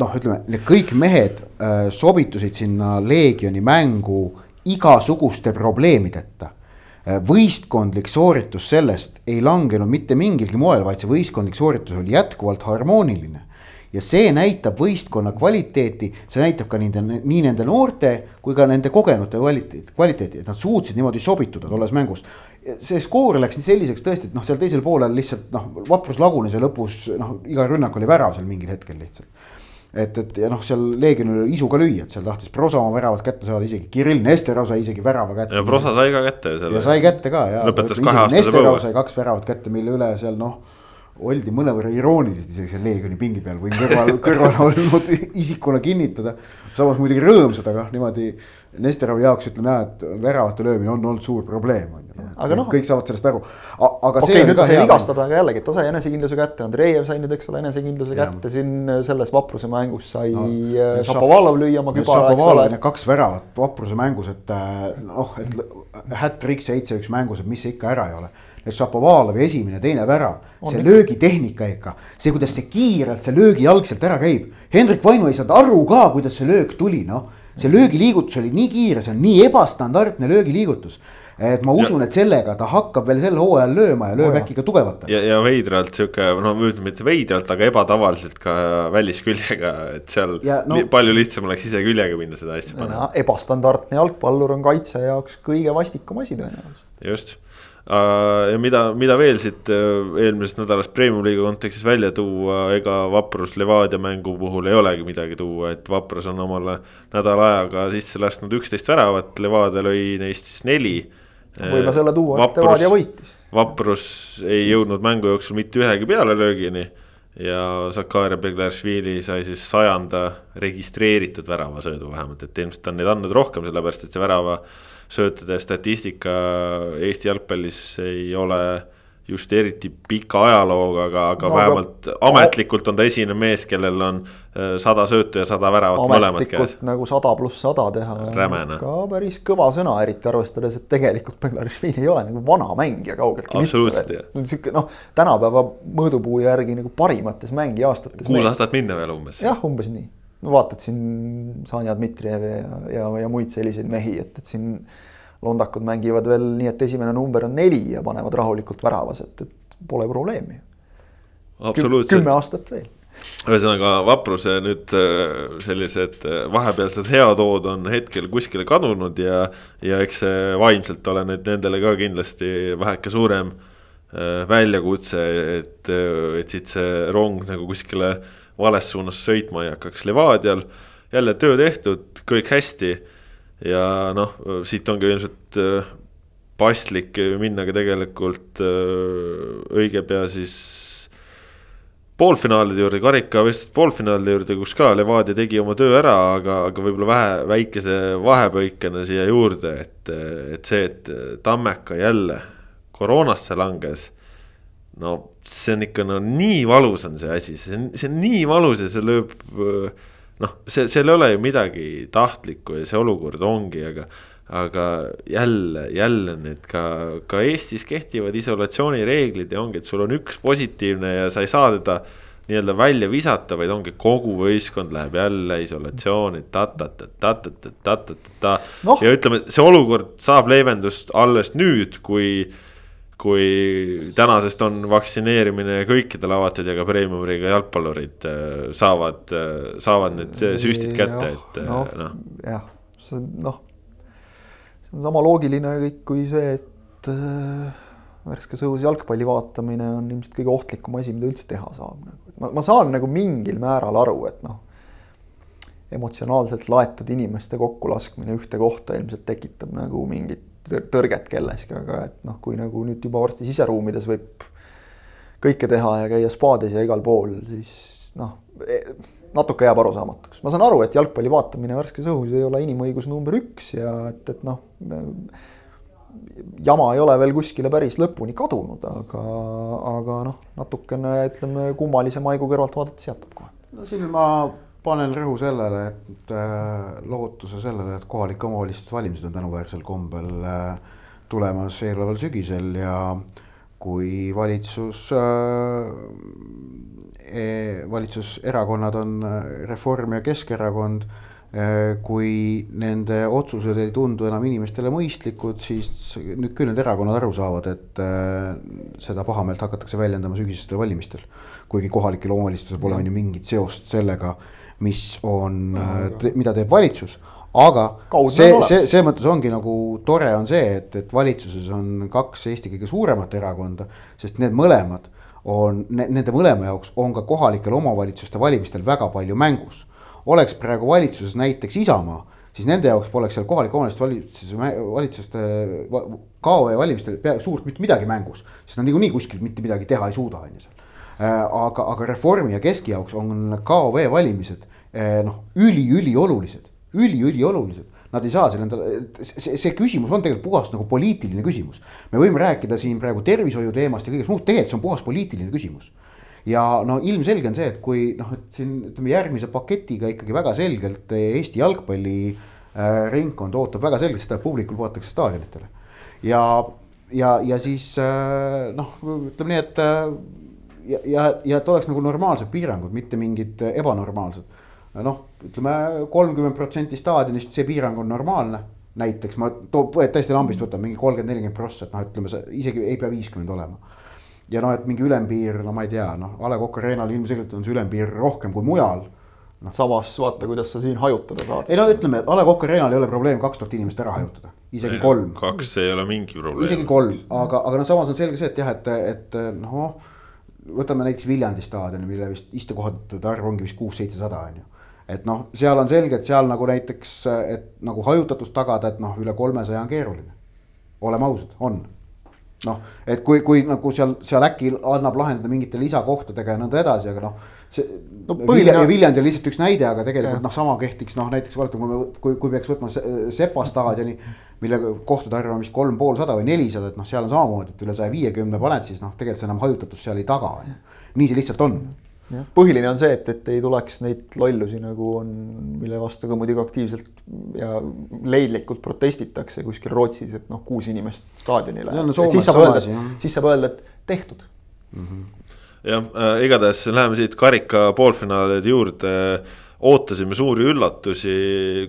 S2: noh, ütleme need kõik mehed äh, sobitusid sinna Leegioni mängu igasuguste probleemideta äh,. võistkondlik sooritus sellest ei langenud mitte mingilgi moel, vaid see võistkondlik sooritus oli jätkuvalt harmooniline ja see näitab võistkonna kvaliteeti, see näitab ka nende, nii nende noorte kui ka nende kogenute kvaliteeti, kvaliteeti, et nad suutsid niimoodi sobituda tolles mängus. see skoor läks nii selliseks tõesti, et noh, seal teisel poolel lihtsalt noh, vaprus lagunes ja lõpus noh, iga rünnak oli värav seal mingil hetkel lihtsalt et, et ja noh, seal Leegionil oli isu ka lüüa, et seal tahtis Prosa oma väravat kätte saada, isegi Kirill Nesterov sai isegi värava kätte.
S1: ja Prosa sai ka kätte.
S2: ja sai kätte ka ja.
S1: lõpetas kahe aastase
S2: põue. sai kaks väravat kätte, mille üle seal noh, oldi mõnevõrra irooniliselt isegi seal Leegioni pingi peal, võin kõrval, kõrval olnud isikuna kinnitada. samas muidugi rõõmsad, aga niimoodi Nesterovi jaoks ütleme jah, et väravate löömine on olnud suur probleem on ju aga noh. kõik saavad sellest aru. aga
S3: okay, see nüüd ta sai vigastada, aga jällegi ta sai enesekindluse kätte, Andreev sai nüüd, eks ole, enesekindluse ja. kätte siin äh, selles vapruse mängus sai no, äh, Šapovalov lüüa oma kübara, eks ole.
S2: Kaks väravat vapruse mängus, et äh, noh, et hat-trick seitse-üks mängus, et mis see ikka ära ei ole et Šapovalovi esimene, teine värav, see löögitehnika ikka, see, kuidas see kiirelt, see löögijalgselt ära käib. Hendrik Vainu ei saanud aru ka, kuidas see löök tuli, noh. see löögiliigutus oli nii kiire, see on nii ebastandardne löögiliigutus et ma usun, et sellega ta hakkab veel sel hooajal lööma ja lööb äkki ka tugevalt.
S1: ja, ja veidralt sihuke, no ütleme mitte veidralt, aga ebatavaliselt ka välisküljega, et seal ja, no, palju lihtsam oleks ise küljega minna seda asja panema.
S3: ebastandardne jalgpallur on kaitse jaoks kõige vastikum asi tõenäoliselt.
S1: Just ja mida, mida veel siit äh, eelmisest nädalast Premium-liiga kontekstis välja tuua, ega Vaprus Levadia mängu puhul ei olegi midagi tuua, et Vaprus on omale nädala ajaga sisse lasknud üksteist väravat, Levadia lõi neist siis neli
S3: võime selle tuua, et Levadia võitis.
S1: Vaprus ei jõudnud mängu jooksul mitte ühegi pealelöögini ja Zakaria Beglaršvili sai siis sajanda registreeritud väravasöödu vähemalt, et ilmselt on neid andnud rohkem, sellepärast et see väravasöötude statistika Eesti jalgpallis ei ole just eriti pika ajalooga, aga, aga no, vähemalt aga... ametlikult on ta esimene mees, kellel on äh, sada söötu ja sada väravat mõlemad käes.
S3: nagu sada pluss sada teha. ka päris kõva sõna, eriti arvestades, et tegelikult Beglarishvili ei ole nagu vana mängija kaugeltki
S1: mitte.
S3: sihuke noh, tänapäeva mõõdupuu järgi nagu parimates mängiaastates.
S1: kuus aastat minna veel umbes.
S3: jah, umbes nii. No vaatad siin Sanja Dmitrijev ja, ja, ja muid selliseid mehi, et, et siin londakud mängivad veel nii, et esimene number on neli ja panevad rahulikult väravas, et, et pole probleemi. kümme aastat veel
S1: ühesõnaga vapruse nüüd äh, sellised äh, vahepealsed heatood on hetkel kuskile kadunud ja, ja eks see vaimselt ole nüüd nendele ka kindlasti väheke suurem äh, väljakutse, et, et siit see rong nagu kuskile vales suunas sõitma ei hakkaks. Levadial jälle töö tehtud, kõik hästi ja noh, siit ongi ilmselt äh, paslik minna ka tegelikult äh, õige pea siis poolfinaalide juurde, karikavõistluste poolfinaalide juurde, kus ka Levadia tegi oma töö ära, aga, aga võib-olla vähe, väikese vahepõikena siia juurde, et, et see, et Tammeka jälle koroonasse langes. No see on ikka no nii valus on see asi, see on, see on nii valus ja see lööb noh, see, seal ei ole ju midagi tahtlikku ja see olukord ongi, aga aga jälle, jälle need ka, ka Eestis kehtivad isolatsioonireeglid ja ongi, et sul on üks positiivne ja sa ei saa teda nii-öelda välja visata, vaid ongi kogu võistkond läheb jälle isolatsiooni ta-ta-ta-ta-ta-ta-ta-ta no.. ja ütleme, see olukord saab leevendust alles nüüd, kui kui tänasest on vaktsineerimine kõikidele avatud ja ka premium-liiga jalgpallurid äh, saavad, äh, saavad need süstid kätte, et noh
S3: no,. jah, see on noh, see on sama loogiline kõik kui see, et äh, värskes õhus jalgpalli vaatamine on ilmselt kõige ohtlikum asi, mida üldse teha saab. Nagu. ma, ma saan nagu mingil määral aru, et noh, emotsionaalselt laetud inimeste kokkulaskmine ühte kohta ilmselt tekitab nagu mingit tõrget kelleski, aga et noh, kui nagu nüüd juba varsti siseruumides võib kõike teha ja käia spaades ja igal pool, siis noh, e, natuke jääb arusaamatuks. ma saan aru, et jalgpalli vaatamine värskes õhus ei ole inimõigus number üks ja et, et noh, jama ei ole veel kuskile päris lõpuni kadunud, aga, aga noh, natukene ütleme kummalise maigu kõrvalt vaadates jätab kohe.
S2: no siin ma panen rõhu sellele, et äh, lootuse sellele, et kohalike omavalitsuste valimised on tänuväärsel kombel äh, tulemas eeloleval sügisel ja kui valitsus äh, e, valitsuserakonnad on Reform ja Keskerakond kui nende otsused ei tundu enam inimestele mõistlikud, siis nüüd küll need erakonnad aru saavad, et seda pahameelt hakatakse väljendama sügisestel valimistel. kuigi kohalikel omavalitsustel pole on ju mingit seost sellega, mis on, mida teeb valitsus aga
S3: Kaudne
S2: see, see, selles mõttes ongi nagu tore on see, et, et valitsuses on kaks Eesti kõige suuremat erakonda, sest need mõlemad on, nende mõlema jaoks on ka kohalikel omavalitsuste valimistel väga palju mängus. oleks praegu valitsuses näiteks Isamaa, siis nende jaoks poleks seal kohalike omavalitsuste valitsuste va- KOV valimistel suurt mitte midagi mängus, sest nad niikuinii kuskil mitte midagi teha ei suuda, on ju seal. Äh, aga, aga Reformi ja Keski jaoks on KOV valimised eh, noh, üli-üliolulised, üli-üliolulised. Nad ei saa seal endale, see, see küsimus on tegelikult puhas nagu poliitiline küsimus. me võime rääkida siin praegu tervishoiu teemast ja kõigest muust, tegelikult see on puhas poliitiline küsimus. ja no ilmselge on see, et kui noh, et siin ütleme järgmise paketiga ikkagi väga selgelt Eesti jalgpalli äh, ringkond ootab väga selgelt seda, et publik lubatakse staadionitele. ja, ja, ja siis äh, noh, ütleme nii, et äh, ja, ja, ja et oleks nagu normaalsed piirangud, mitte mingid ebanormaalsed. noh, ütleme kolmkümmend protsenti staadionist, see piirang on normaalne. näiteks ma too, täiesti lambist võtan mingi kolmkümmend, nelikümmend prossa, et noh, ütleme see isegi ei pea viiskümmend olema. ja noh, et mingi ülempiir, no ma ei tea, noh, A Le Coq Arena'l ilmselgelt on see ülempiir rohkem kui mujal
S3: samas vaata, kuidas sa siin hajutada saad.
S2: ei no ütleme, A Le Coq Arena'l ei ole probleem kaks tuhat inimest ära hajutada, isegi kolm.
S1: kaks ei ole mingi probleem.
S2: isegi kolm, aga, aga noh, samas on selge see, et jah, et, et noh. Võtame näiteks Viljandi staadioni, mille vist istekohtade arv ongi vist kuus-seitsesada on ju. et noh, seal on selge, et seal nagu näiteks, et nagu hajutatust tagada, et noh, üle kolmesaja on keeruline. oleme ausad, on noh, et kui, kui nagu seal, seal äkki annab lahendada mingite lisakohtadega ja nõnda edasi, aga noh. see
S3: No põhiline-
S2: Viljandi, on lihtsalt üks näide, aga tegelikult noh, sama kehtiks noh, näiteks vaata, kui me, kui, kui peaks võtma Se- Sepa staadioni. Mille kohtade arv on vist kolm poolsada või nelisada, et noh, seal on samamoodi, et üle saja viiekümne paned, siis noh, tegelikult sa enam hajutatust seal ei taga, on ju. nii see lihtsalt on.
S3: põhiline on see, et, et ei tuleks neid lollusi nagu on, mille vastu ka muidugi aktiivselt ja leidlikult protestitakse kuskil Rootsis, et noh, kuus inimest staadionile. Siis saab
S2: sama
S3: öelda, siis saab öelda, et tehtud.
S1: jah äh,, igatahes läheme siit karika poolfinaalide juurde. Ootasime suuri üllatusi,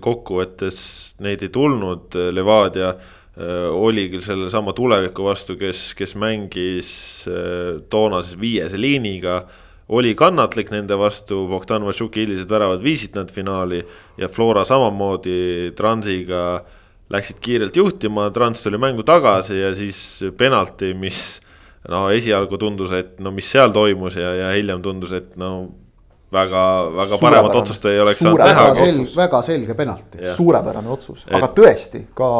S1: kokkuvõttes neid ei tulnud, Levadia äh, oli küll sellesama tuleviku vastu, kes, kes mängis äh, toona siis viiese liiniga. oli kannatlik nende vastu, Bogdan Vašuki hilised väravad viisid nad finaali ja Flora samamoodi Transiga läksid kiirelt juhtima, Trans tuli mängu tagasi ja siis penalti, mis no esialgu tundus, et no mis seal toimus ja, ja hiljem tundus, et no väga, väga paremat otsust ei oleks saanud teha.
S2: väga
S1: aga
S2: selge,
S1: otsus-
S2: väga selge penalti.
S3: Suurepärane otsus, aga tõesti ka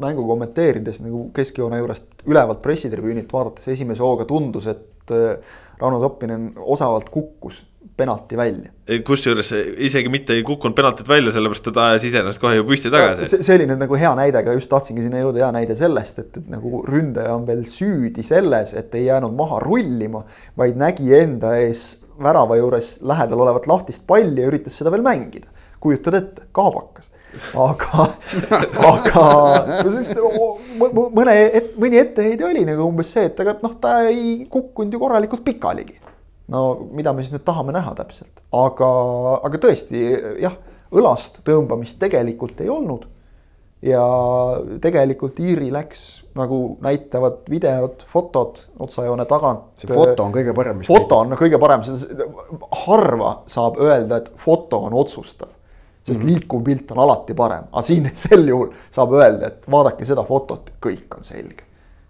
S3: mängu kommenteerides nagu keskjoone juurest ülevalt pressitribüünilt vaadates esimese hooga tundus, et äh, Rauno Soppinen osavalt kukkus penalti välja.
S1: kusjuures isegi mitte ei kukkunud penaltit välja, sellepärast et ta ajas iseenesest kohe ju püsti tagasi.
S3: see, see oli nüüd nagu hea näide, aga just tahtsingi sinna jõuda, hea näide sellest, et, et nagu ründaja on veel süüdi selles, et ei jäänud maha rullima, vaid nägi enda ees värava juures lähedal olevat lahtist palli ja üritas seda veel mängida. kujutad ette, kaabakas. aga, aga no sest mõne, mõni etteheide oli nagu umbes see, et aga noh, ta ei kukkunud ju korralikult pikaligi no mida me siis nüüd tahame näha täpselt, aga, aga tõesti jah, õlast tõmbamist tegelikult ei olnud. Ja tegelikult Iiri läks nagu näitavad videod, fotod otsajoone tagant.
S2: see foto on kõige parem,
S3: foto on kõige parem, harva saab öelda, et foto on otsustav. sest mm -hmm. liikuv pilt on alati parem, aga siin sel juhul saab öelda, et vaadake seda fotot, kõik on selge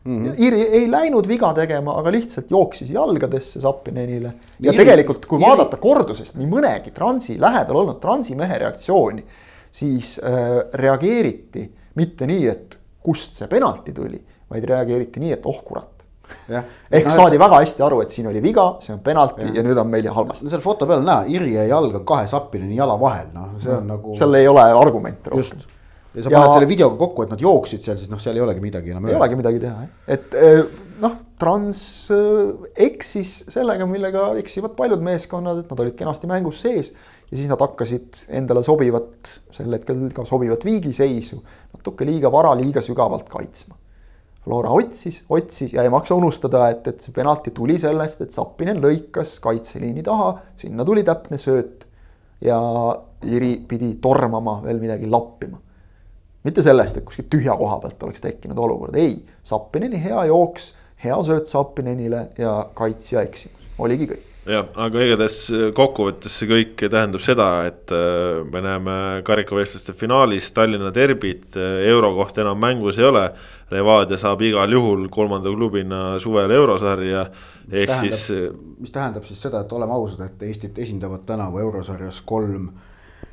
S3: mm. -hmm. Iiri ei läinud viga tegema, aga lihtsalt jooksis jalgadesse Zappinenile. ja
S2: Iiri-
S3: tegelikult, kui
S2: Iiri-
S3: vaadata kordusest nii mõnegi transi lähedal olnud transi mehe reaktsiooni, siis äh, reageeriti mitte nii, et kust see penalti tuli, vaid reageeriti nii, et oh kurat. Ehk no, saadi väga hästi aru, et siin oli viga, see on penalti ja, ja nüüd on meil halvasti.
S2: no seal foto peal on näha, Irje jalg on kahe sapini jala vahel, noh, see on nagu.
S3: seal ei ole argumente rohkem.
S2: ja sa
S3: Ja-
S2: paned selle videoga kokku, et nad jooksid seal, siis noh, seal ei olegi midagi enam
S3: ei olegi midagi teha, et eh, noh, Trans äh, eksis sellega, millega eksivad paljud meeskonnad, et nad olid kenasti mängus sees ja siis nad hakkasid endale sobivat, sel hetkel ka sobivat viigiseisu natuke liiga vara, liiga sügavalt kaitsma. Flora otsis, otsis ja ei maksa unustada, et, et see penalti tuli sellest, et Zappinen lõikas kaitseliini taha, sinna tuli täpne sööt ja Iri pidi tormama veel midagi lappima. Mitte sellest, et kuskilt tühja koha pealt oleks tekkinud olukord, ei, Zappineni hea jooks, hea sööt Zappinenile ja kaitsja eksimus, oligi kõik
S1: jah, aga igatahes kokkuvõttes see kõik tähendab seda, et äh, me näeme karikavõistluste finaalis Tallinna derbit, äh, euro kohta enam mängus ei ole. Levadia saab igal juhul kolmanda klubina suvel eurosarja. ehk tähendab, siis.
S2: mis tähendab siis seda, et oleme ausad, et Eestit esindavad tänavu eurosarjas kolm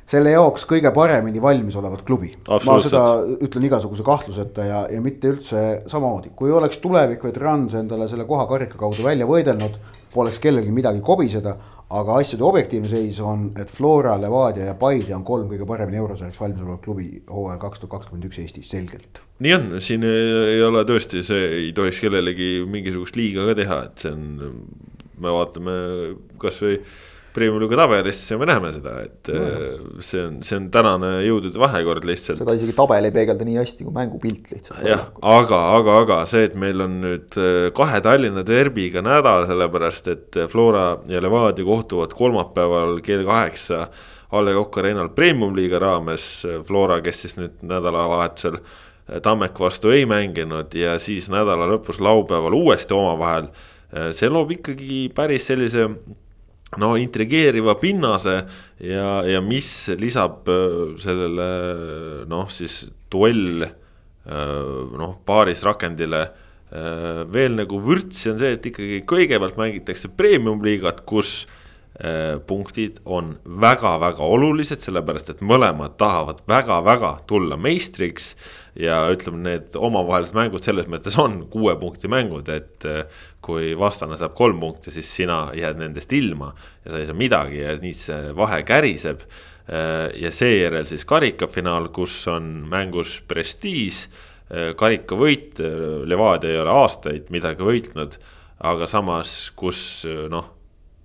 S2: selle jaoks kõige paremini valmis olevat klubi. ma seda ütlen igasuguse kahtluseta ja, ja mitte üldse samamoodi, kui oleks tulevik või Trans endale selle koha karika kaudu välja võidelnud, poleks kellelgi midagi kobiseda. aga asjade objektiivne seis on, et Flora, Levadia ja Paide on kolm kõige paremini eurosarjaks valmis olevat klubi hooajal kaks tuhat kakskümmend üks Eestis, selgelt.
S1: nii on, siin ei ole tõesti, see ei tohiks kellelegi mingisugust liiga ka teha, et see on, me vaatame kasvõi Premiumi tabelist, siis me näeme seda, et no. Äh, see on, see on tänane jõudude vahekord lihtsalt.
S3: seda isegi tabel ei peegelda nii hästi kui mängupilt lihtsalt.
S1: jah, aga, aga, aga see, et meil on nüüd äh, kahe Tallinna derbiga nädal, sellepärast et Flora ja Levadia kohtuvad kolmapäeval kell kaheksa. A Le Coq Arena'l premium-liiga raames, Flora, kes siis nüüd nädalavahetusel äh, Tammeku vastu ei mänginud ja siis nädala lõpus laupäeval uuesti omavahel. see loob ikkagi päris sellise no intrigeeriva pinnase ja, ja mis lisab äh, sellele noh, siis duell äh, noh, paaris rakendile äh, veel nagu vürtsi on see, et ikkagi kõigepealt mängitakse premium-liigat, kus punktid on väga-väga olulised, sellepärast et mõlemad tahavad väga-väga tulla meistriks ja ütleme, need omavahelised mängud selles mõttes on kuue punkti mängud, et kui vastane saab kolm punkti, siis sina jääd nendest ilma ja sa ei saa midagi ja nii see vahe käriseb. Äh, ja seejärel siis karikafinaal, kus on mängus prestiiž, äh, karikavõit, Levadia ei ole aastaid midagi võitnud, aga samas, kus noh,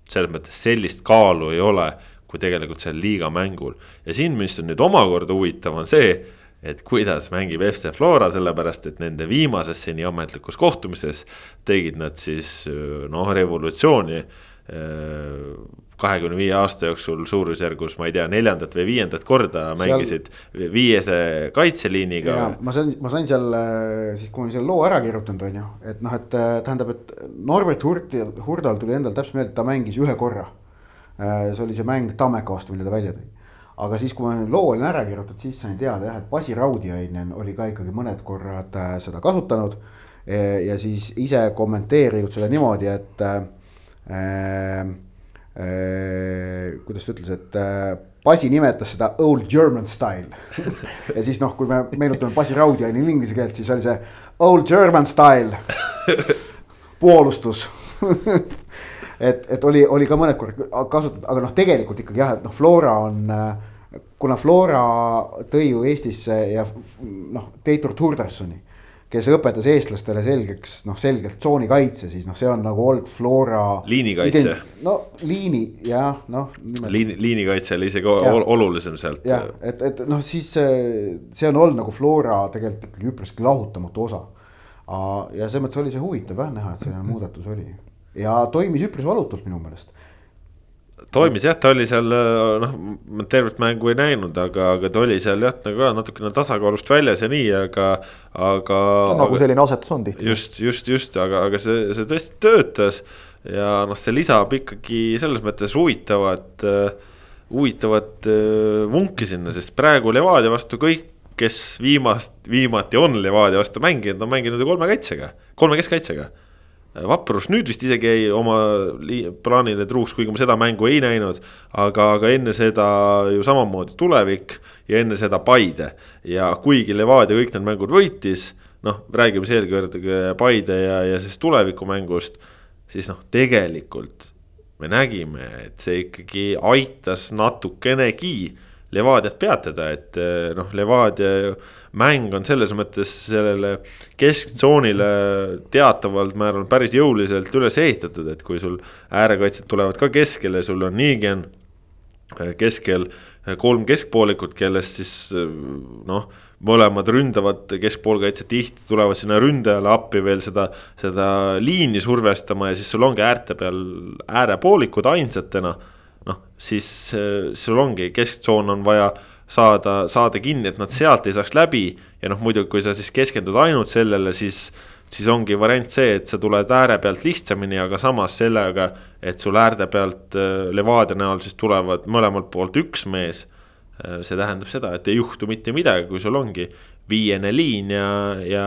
S1: selles mõttes sellist kaalu ei ole kui tegelikult seal liiga mängul ja siin, mis on nüüd omakorda huvitav, on see et kuidas mängib FC Flora, sellepärast et nende viimases seni ametlikus kohtumises tegid nad siis noh, revolutsiooni kahekümne viie aasta jooksul suurusjärgus, ma ei tea, neljandat või viiendat korda mängisid seal... viiese kaitseliiniga.
S2: ma sain, ma sain seal siis, kui ma olin selle loo ära kirjutanud, on ju, et noh, et tähendab, et Norbert Hurti, Hurdal tuli endal täpselt meelde, ta mängis ühe korra. see oli see mäng Tammeka vastu, mille ta välja tõi aga siis, kui ma loo olin ära kirjutatud, siis sain teada jah, et Basi Raudjainen oli ka ikkagi mõned korrad äh, seda kasutanud. E, ja siis ise kommenteerinud seda niimoodi, et äh, äh, kuidas ta ütles, et äh, Basi nimetas seda old German style. Ja siis noh, kui me meenutame Basi Raudjainil inglise keelt, siis oli see old German style. Poolustus et, et oli, oli ka mõned korrad kasutatud, aga noh, tegelikult ikkagi jah, et noh, Flora on. kuna Flora tõi ju Eestisse ja noh, Teitur Turdersoni, kes õpetas eestlastele selgeks noh, selgelt tsoonikaitse, siis noh, see on nagu olnud Flora.
S1: liinikaitse.
S2: no liini jah, noh.
S1: liini, liinikaitse oli isegi ja. olulisem sealt.
S2: jah, et, et noh, siis see on olnud nagu Flora tegelikult ikkagi üpriski lahutamatu osa. ja selles mõttes oli see huvitav jah näha, et selline muudatus oli ja toimis üpris valutult minu meelest
S1: toimis jah, ta oli seal noh, ma tervet mängu ei näinud, aga, aga ta oli seal jah, nagu ka natukene tasakaalust väljas ja nii, aga, aga.
S3: nagu selline asetus on tihti.
S1: just, just, just, aga, aga see, see tõesti töötas. ja noh, see lisab ikkagi selles mõttes huvitavat uh,, huvitavat uh, vunki sinna, sest praegu Levadia vastu kõik, kes viimast, viimati on Levadia vastu mänginud, on mänginud ju kolme kaitsega, kolme keskkaitsega Vaprus nüüd vist isegi jäi oma plaanile truuks, kuigi ma seda mängu ei näinud. aga, aga enne seda ju samamoodi tulevik ja enne seda Paide ja kuigi Levadia kõik need mängud võitis. noh, räägime eelkõige Paide ja, ja siis tulevikumängust, siis noh, tegelikult me nägime, et see ikkagi aitas natukenegi Levadiat peatada, et noh, Levadia mäng on selles mõttes sellele kesktsoonile teatavalt määral päris jõuliselt üles ehitatud, et kui sul äärekaitsjad tulevad ka keskele, sul on Niigen keskel kolm keskpoolikut, kellest siis noh mõlemad ründavad keskpoolkaitsjad tihti tulevad sinna ründajale appi veel seda, seda liini survestama ja siis sul ongi äärte peal äärepoolikud ainsatena. noh, siis sul ongi kesktsoon on vaja saada, saada kinni, et nad sealt ei saaks läbi. ja noh, muidugi, kui sa siis keskendud ainult sellele, siis, siis ongi variant see, et sa tuled ääre pealt lihtsamini, aga samas sellega, et sul äärde pealt Levadia näol siis tulevad mõlemalt poolt üks mees Äh, see tähendab seda, et ei juhtu mitte midagi, kui sul ongi viiene liin ja, ja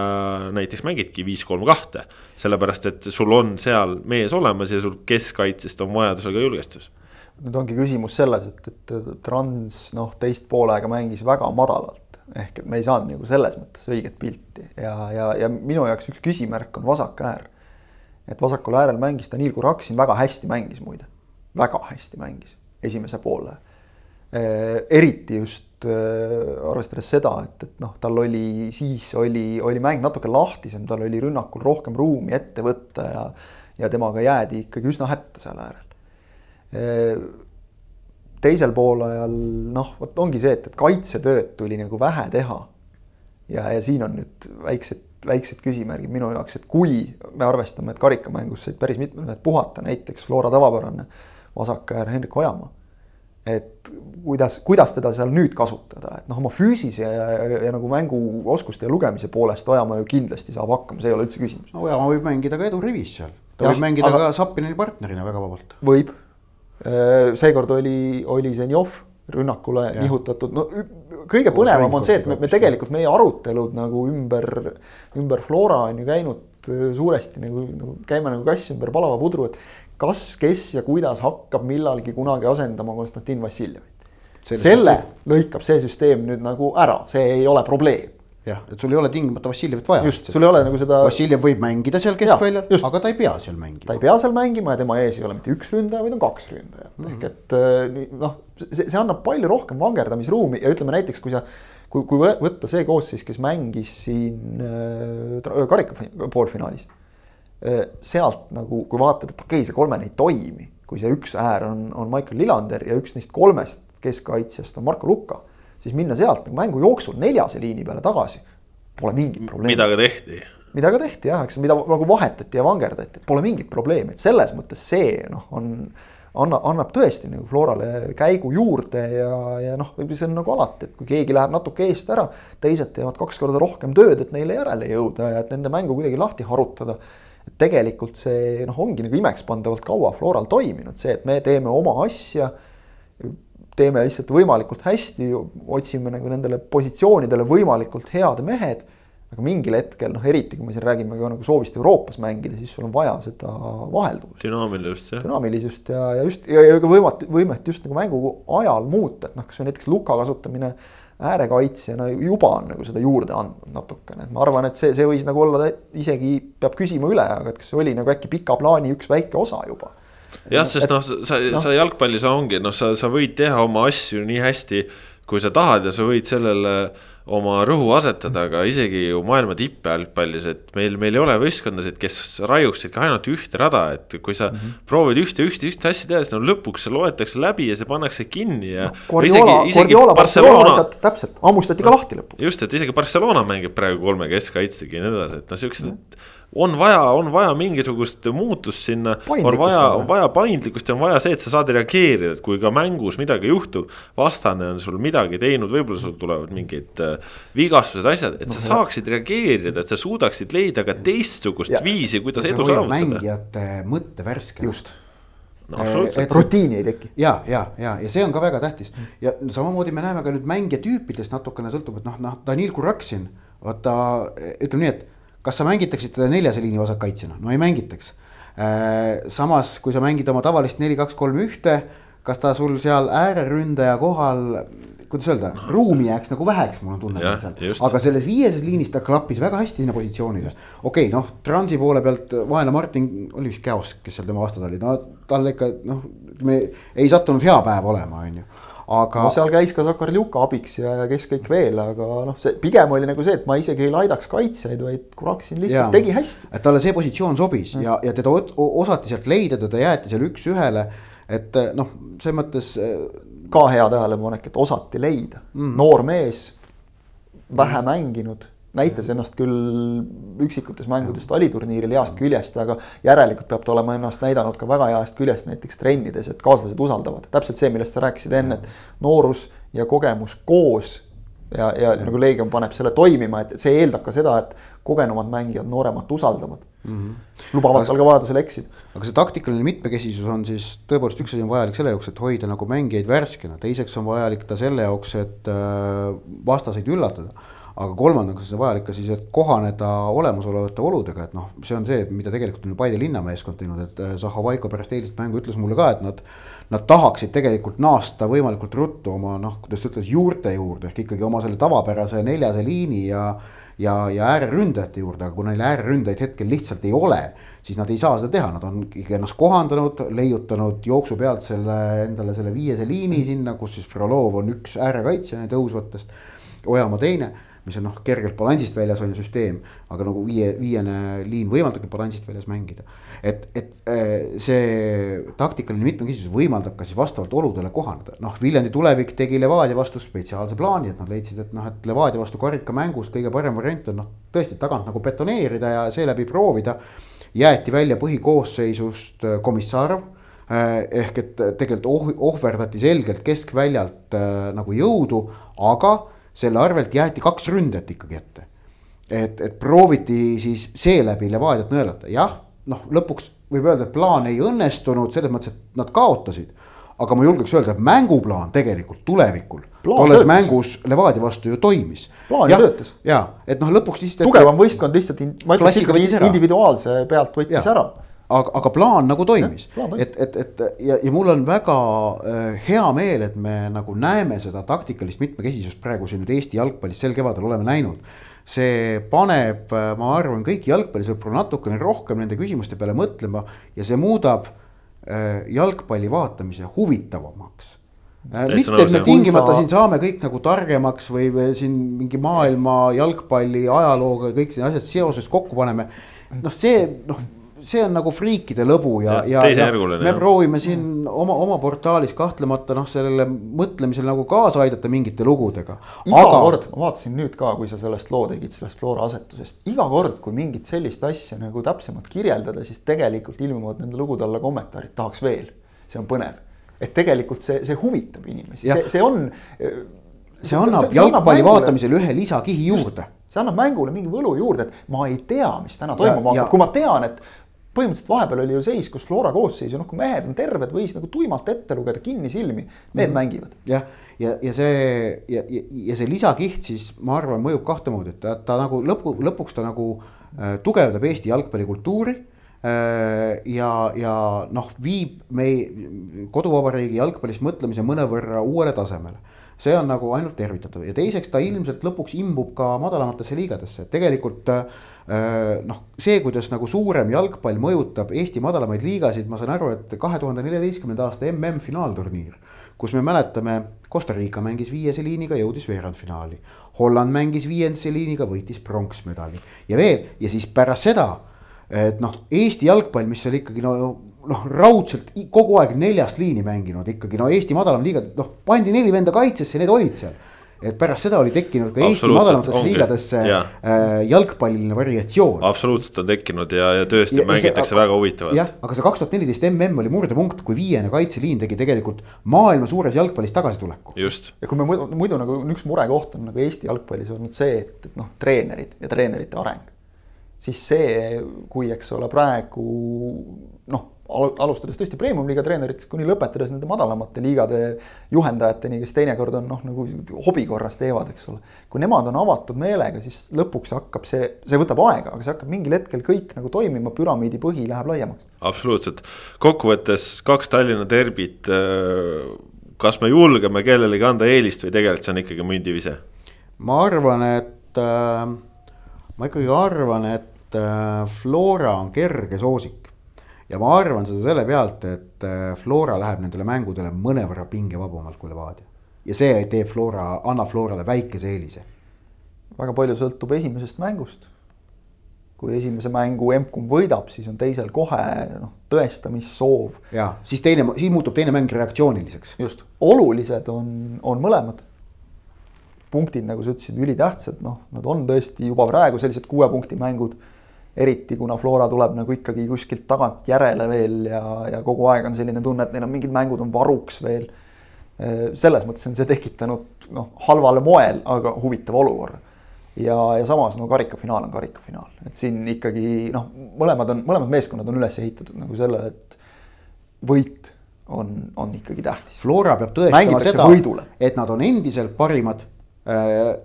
S1: näiteks mängidki viis, kolm, kahte. sellepärast, et sul on seal mees olemas ja sul keskkaitsest on vajadusel ka julgestus.
S3: Nüüd ongi küsimus selles, et, et Trans noh, teist poolega mängis väga madalalt. ehk et me ei saanud nagu selles mõttes õiget pilti ja, ja, ja minu jaoks üks küsimärk on vasak äär. et vasakul äärel mängis Danil Kuraksin väga hästi mängis muide, väga hästi mängis esimese poole Äh, eriti just äh, arvestades seda, et, et noh, tal oli, siis oli, oli mäng natuke lahtisem, tal oli rünnakul rohkem ruumi ette võtta ja, ja temaga jäädi ikkagi üsna hätta seal äärel. Teisel poolajal noh, vot ongi see, et, et kaitsetööd tuli nagu vähe teha. ja, ja siin on nüüd väiksed, väiksed küsimärgid minu jaoks, et kui me arvestame, et karikamängus said päris mitmed puhata, näiteks Flora tavapärane vasak äär Hendrik Ojamaa et kuidas, kuidas teda seal nüüd kasutada, et noh, oma füüsise ja, ja, ja nagu mänguoskuste ja lugemise poolest Ojamaa ju kindlasti saab hakkama, see ei ole üldse küsimus.
S2: Ojamaa võib mängida ka edurivis seal, ta ja, võib mängida aga... ka Sapinini partnerina väga vabalt.
S3: võib, seekord oli, oli Zenjov rünnakule ja. nihutatud, no kõige põnevam on see, et me, me tegelikult meie arutelud nagu ümber, ümber Flora on ju käinud äh, suuresti nagu, nagu käime nagu kass ümber palava pudru, et kas, kes ja kuidas hakkab millalgi kunagi asendama Konstantin Vassiljevit. selle lõikab see süsteem nüüd nagu ära, see ei ole probleem
S2: jah, et sul ei ole tingimata Vassiljevit vaja.
S3: just, sul ei ole nagu seda.
S2: Vassiljev võib mängida seal keskväljal, aga ta ei pea seal mängima.
S3: ta ei pea seal mängima ja tema ees ei ole mitte üks ründaja, vaid on kaks ründajat mm, -hmm. ehk et äh, noh, see, see annab palju rohkem vangerdamisruumi ja ütleme näiteks, kui sa. kui, kui võtta see koosseis, kes mängis siin äh, karika poolfinaalis Äh, sealt nagu, kui vaatad, et okei okay,, see kolmene ei toimi, kui see üks äär on, on Michael Lillander ja üks neist kolmest keskkaitsjast on Marko Lukka, siis minna sealt nagu mängu jooksul neljase liini peale tagasi pole mingit probleemi.
S1: mida ka tehti.
S3: mida ka tehti jah, eks mida nagu vahetati ja vangerdati, et pole mingit probleemi, et selles mõttes see noh, on anna, annab tõesti nagu Florale käigu juurde ja, ja noh, see on nagu alati, et kui keegi läheb natuke eest ära, teised teevad kaks korda rohkem tööd, et neile järele jõuda ja et nende mängu kuidagi lahti harutada et tegelikult see noh, ongi nagu imekspandavalt kaua Floral toiminud, see, et me teeme oma asja. Teeme lihtsalt võimalikult hästi, otsime nagu nendele positsioonidele võimalikult head mehed. aga mingil hetkel noh, eriti kui me siin räägime ka nagu soovist Euroopas mängida, siis sul on vaja seda vahelduvust.
S1: dünaamilisust jah.
S3: dünaamilisust ja, ja just ja, ja ka võimat, võimet just nagu mängu ajal muuta, et noh, kas või näiteks luka kasutamine äärekaitsjana juba on nagu seda juurde andnud natukene, et ma arvan, et see, see võis nagu olla isegi, peab küsima üle, aga et kas see oli nagu äkki pika plaani üks väike osa juba.
S1: Jah, sest noh, sa no., sa jalgpallis ongi, noh, sa, sa võid teha oma asju nii hästi, kui sa tahad ja sa võid sellele oma rõhu asetada, aga isegi ju maailma tippjalgpallis, et meil, meil ei ole võistkondasid, kes raiuksid ka ainult ühte rada, et kui sa mm -hmm. proovid ühte, ühte, ühte asja teha, siis no lõpuks see loetakse läbi ja see pannakse kinni ja no,.
S3: Guardiola, Guardiola Barcelona asjad täpselt, hammustati ka lahti lõpuks.
S1: just, et isegi Barcelona mängib praegu kolme keskkaitsega ja nii edasi, et noh, siuksed mm, -hmm on vaja, on vaja mingisugust muutust sinna, on vaja, on vaja paindlikkust ja on vaja see, et sa saad reageerida, et kui ka mängus midagi juhtub. vastane on sul midagi teinud, võib-olla sul tulevad mingid äh, vigastused, asjad, et sa no, saaksid reageerida, et sa suudaksid leida ka teistsugust ja, viisi, kuidas edu saavutada.
S2: mängijate mõtte värske.
S3: just no,. et rutiini ei teki.
S2: ja, ja, ja, ja see on ka väga tähtis ja samamoodi me näeme ka nüüd mängijatüüpidest natukene sõltub, et noh, noh, Danil Kuraksin, vaata ütleme nii, et kas sa mängitaksid teda neljase liini vasakkaitsjana, no ei mängitaks. Äh, samas, kui sa mängid oma tavalist neli, kaks, kolm, ühte, kas ta sul seal ääreründaja kohal, kuidas öelda, ruumi jääks nagu väheks, mul on tunne. aga selles viieses liinis ta klappis väga hästi sinna positsioonile. okei okay,, noh, Transi poole pealt vaene Martin oli vist Käos, kes seal tema vastas oli, no talle ikka noh, ütleme ei sattunud hea päev olema, on ju aga
S3: no seal käis ka Sakar Ljuka abiks ja, ja kes kõik veel, aga noh, see pigem oli nagu see, et ma isegi ei laidaks kaitsjaid, vaid Kuraksin lihtsalt ja. tegi hästi.
S2: et talle see positsioon sobis mm. ja, ja teda osati sealt leida, teda jäeti seal üks-ühele, et noh, selles mõttes.
S3: ka hea tähelepanek, et osati leida mm., noor mees, vähe mm. mänginud näitas ennast küll üksikutes mängudes taliturniiril heast küljest, aga järelikult peab ta olema ennast näidanud ka väga heast küljest näiteks trennides, et kaaslased usaldavad. täpselt see, millest sa rääkisid enne, et noorus ja kogemus koos ja, ja, ja nagu Leegion paneb selle toimima, et see eeldab ka seda, et kogenumad mängijad nooremat usaldavad mm. -hmm. lubavad tal ka vajadusel eksida.
S2: aga see taktikaline mitmekesisus on siis tõepoolest üks asi on vajalik selle jaoks, et hoida nagu mängijaid värskena, teiseks on vajalik ta selle jaoks, et äh, vastaseid üllatada aga kolmandaks on vajalik ka siis, et kohaneda olemasolevate oludega, et noh, see on see, mida tegelikult on Paide linnameeskond teinud, et äh, Zahhovaiko pärast eilset mängu ütles mulle ka, et nad. Nad tahaksid tegelikult naasta võimalikult ruttu oma noh, kuidas ta ütles, juurte juurde ehk ikkagi oma selle tavapärase neljase liini ja. ja, ja ääreründajate juurde, aga kuna neil ääreründajaid hetkel lihtsalt ei ole, siis nad ei saa seda teha, nad on ennast kohandanud, leiutanud jooksu pealt selle endale selle viiese liini sinna, kus siis Frolov on üks äärekaitsja tõusvatest. Ojamaa teine mis on noh, kergelt balansist väljas on ju süsteem, aga nagu viie, viiene liin võimaldabki balansist väljas mängida. et, et äh, see taktikaline mitmekesisus võimaldab ka siis vastavalt oludele kohaneda, noh, Viljandi tulevik tegi Levadia vastu spetsiaalse plaani, et nad leidsid, et noh, et Levadia vastu karikamängus kõige parem variant on noh, tõesti tagant nagu betoneerida ja seeläbi proovida. jäeti välja põhikoosseisust äh, Komissarov äh, ehk et tegelikult oh, ohverdati selgelt keskväljalt äh, nagu jõudu, aga selle arvelt jäeti kaks ründajat ikkagi ette. et, et prooviti siis seeläbi Levadiat nõelata, jah, noh, lõpuks võib öelda, et plaan ei õnnestunud selles mõttes, et nad kaotasid. aga ma julgeks öelda, et mänguplaan tegelikult tulevikul tolles mängus Levadia vastu ju toimis.
S3: plaan ju töötas.
S2: ja, et noh, lõpuks siis.
S3: tugevam võistkond lihtsalt, ma ütleks ikkagi individuaalse pealt võttis ja. ära
S2: aga, aga plaan nagu toimis, et, et, et ja, ja mul on väga äh, hea meel, et me nagu näeme seda taktikalist mitmekesisust praegu siin nüüd Eesti jalgpallis sel kevadel oleme näinud. see paneb, äh, ma arvan, kõiki jalgpallisõpru natukene rohkem nende küsimuste peale mõtlema ja see muudab äh, jalgpalli vaatamise huvitavamaks mitte, et me tingimata sa... siin saame kõik nagu targemaks või, või siin mingi maailma jalgpalli ajalooga kõik need asjad seoses kokku paneme. noh, see noh see on nagu friikide lõbu ja, ja, ja, ja me jah. proovime siin oma, oma portaalis kahtlemata noh, sellele mõtlemisele nagu kaasa aidata mingite lugudega.
S3: iga aga... kord, ma vaatasin nüüd ka, kui sa sellest loo tegid, sellest Flora asetusest, iga kord, kui mingit sellist asja nagu täpsemalt kirjeldada, siis tegelikult ilmuvad nende lugude alla kommentaarid, tahaks veel. see on põnev, et tegelikult see, see huvitab inimesi, see, see on.
S2: see annab jalgpalli vaatamisel ühe lisakihi juurde
S3: see annab mängule mingi võlu juurde, et ma ei tea, mis täna toimuma hakkab, kui ma tean, et põhimõtteliselt vahepeal oli ju seis, kus Flora koosseis ja noh, kui mehed on terved, võis nagu tuimalt ette lugeda kinnisilmi, need mm. mängivad.
S2: jah, ja, ja, ja see ja, ja, ja see lisakiht siis ma arvan, mõjub kahtemoodi, et ta, ta nagu lõpu, lõpuks ta nagu äh, tugevdab Eesti jalgpallikultuuri äh,. ja, ja noh, viib meie koduvabariigi jalgpallist mõtlemise mõnevõrra uuele tasemele see on nagu ainult tervitatav ja teiseks ta ilmselt lõpuks imbub ka madalamatesse liigadesse, et tegelikult äh, noh, see, kuidas nagu suurem jalgpall mõjutab Eesti madalamaid liigasid, ma saan aru, et kahe tuhande neljateistkümnenda aasta mm finaalturniir. kus me mäletame, Costa Rica mängis viiese liiniga, jõudis veerandfinaali. Holland mängis viiendase liiniga, võitis pronksmedali ja veel ja siis pärast seda. et noh, Eesti jalgpall, mis oli ikkagi no noh, raudselt kogu aeg neljast liini mänginud ikkagi no Eesti madalam liiga, noh pandi neli venda kaitsesse, need olid seal et pärast seda oli tekkinud ka Eesti madalamatesse liigadesse ja. äh, jalgpalliline variatsioon.
S1: absoluutselt on tekkinud ja, ja tõesti ja, mängitakse see, väga huvitavalt.
S2: jah, aga see kaks tuhat neliteist mm oli murdepunkt, kui viiene kaitseliin tegi tegelikult maailma suures jalgpallis tagasituleku.
S1: just.
S3: ja kui me muidu, muidu nagu üks murekoht on nagu Eesti jalgpallis olnud see, et, et noh, treenerid ja treenerite areng. siis see, kui eks ole praegu noh alustades tõesti premium-liiga treeneritest kuni lõpetades nende madalamate liigade juhendajateni, kes teinekord on noh, nagu hobi korras teevad, eks ole. kui nemad on avatud meelega, siis lõpuks hakkab see, see võtab aega, aga see hakkab mingil hetkel kõik nagu toimima, püramiidi põhi läheb laiemaks.
S1: absoluutselt, kokkuvõttes kaks Tallinna derbit. Äh, kas me julgeme kellelegi anda eelist või tegelikult see on ikkagi mündivise?
S2: ma arvan, et äh, ma ikkagi arvan, et äh, Flora on kerge soosik ja ma arvan seda selle pealt, et äh, Flora läheb nendele mängudele mõnevõrra pingevabamalt kui Levadia ja see teeb Flora, annab Florale väikese eelise.
S3: väga palju sõltub esimesest mängust. kui esimese mängu emb-kumb võidab, siis on teisel kohe noh, tõestamissoov.
S2: ja siis teine, siis muutub teine mäng reaktsiooniliseks.
S3: just, olulised on, on mõlemad punktid, nagu sa ütlesid, ülitähtsad, noh, nad on tõesti juba praegu sellised kuue punkti mängud eriti kuna Flora tuleb nagu ikkagi kuskilt tagant järele veel ja, ja kogu aeg on selline tunne, et neil on mingid mängud on varuks veel. selles mõttes on see tekitanud noh, halval moel, aga huvitava olukorra. ja, ja samas no karikafinaal on karikafinaal, et siin ikkagi noh, mõlemad on, mõlemad meeskonnad on üles ehitatud nagu sellele, et võit on, on ikkagi tähtis.
S2: Flora peab tõestama seda, et nad on endiselt parimad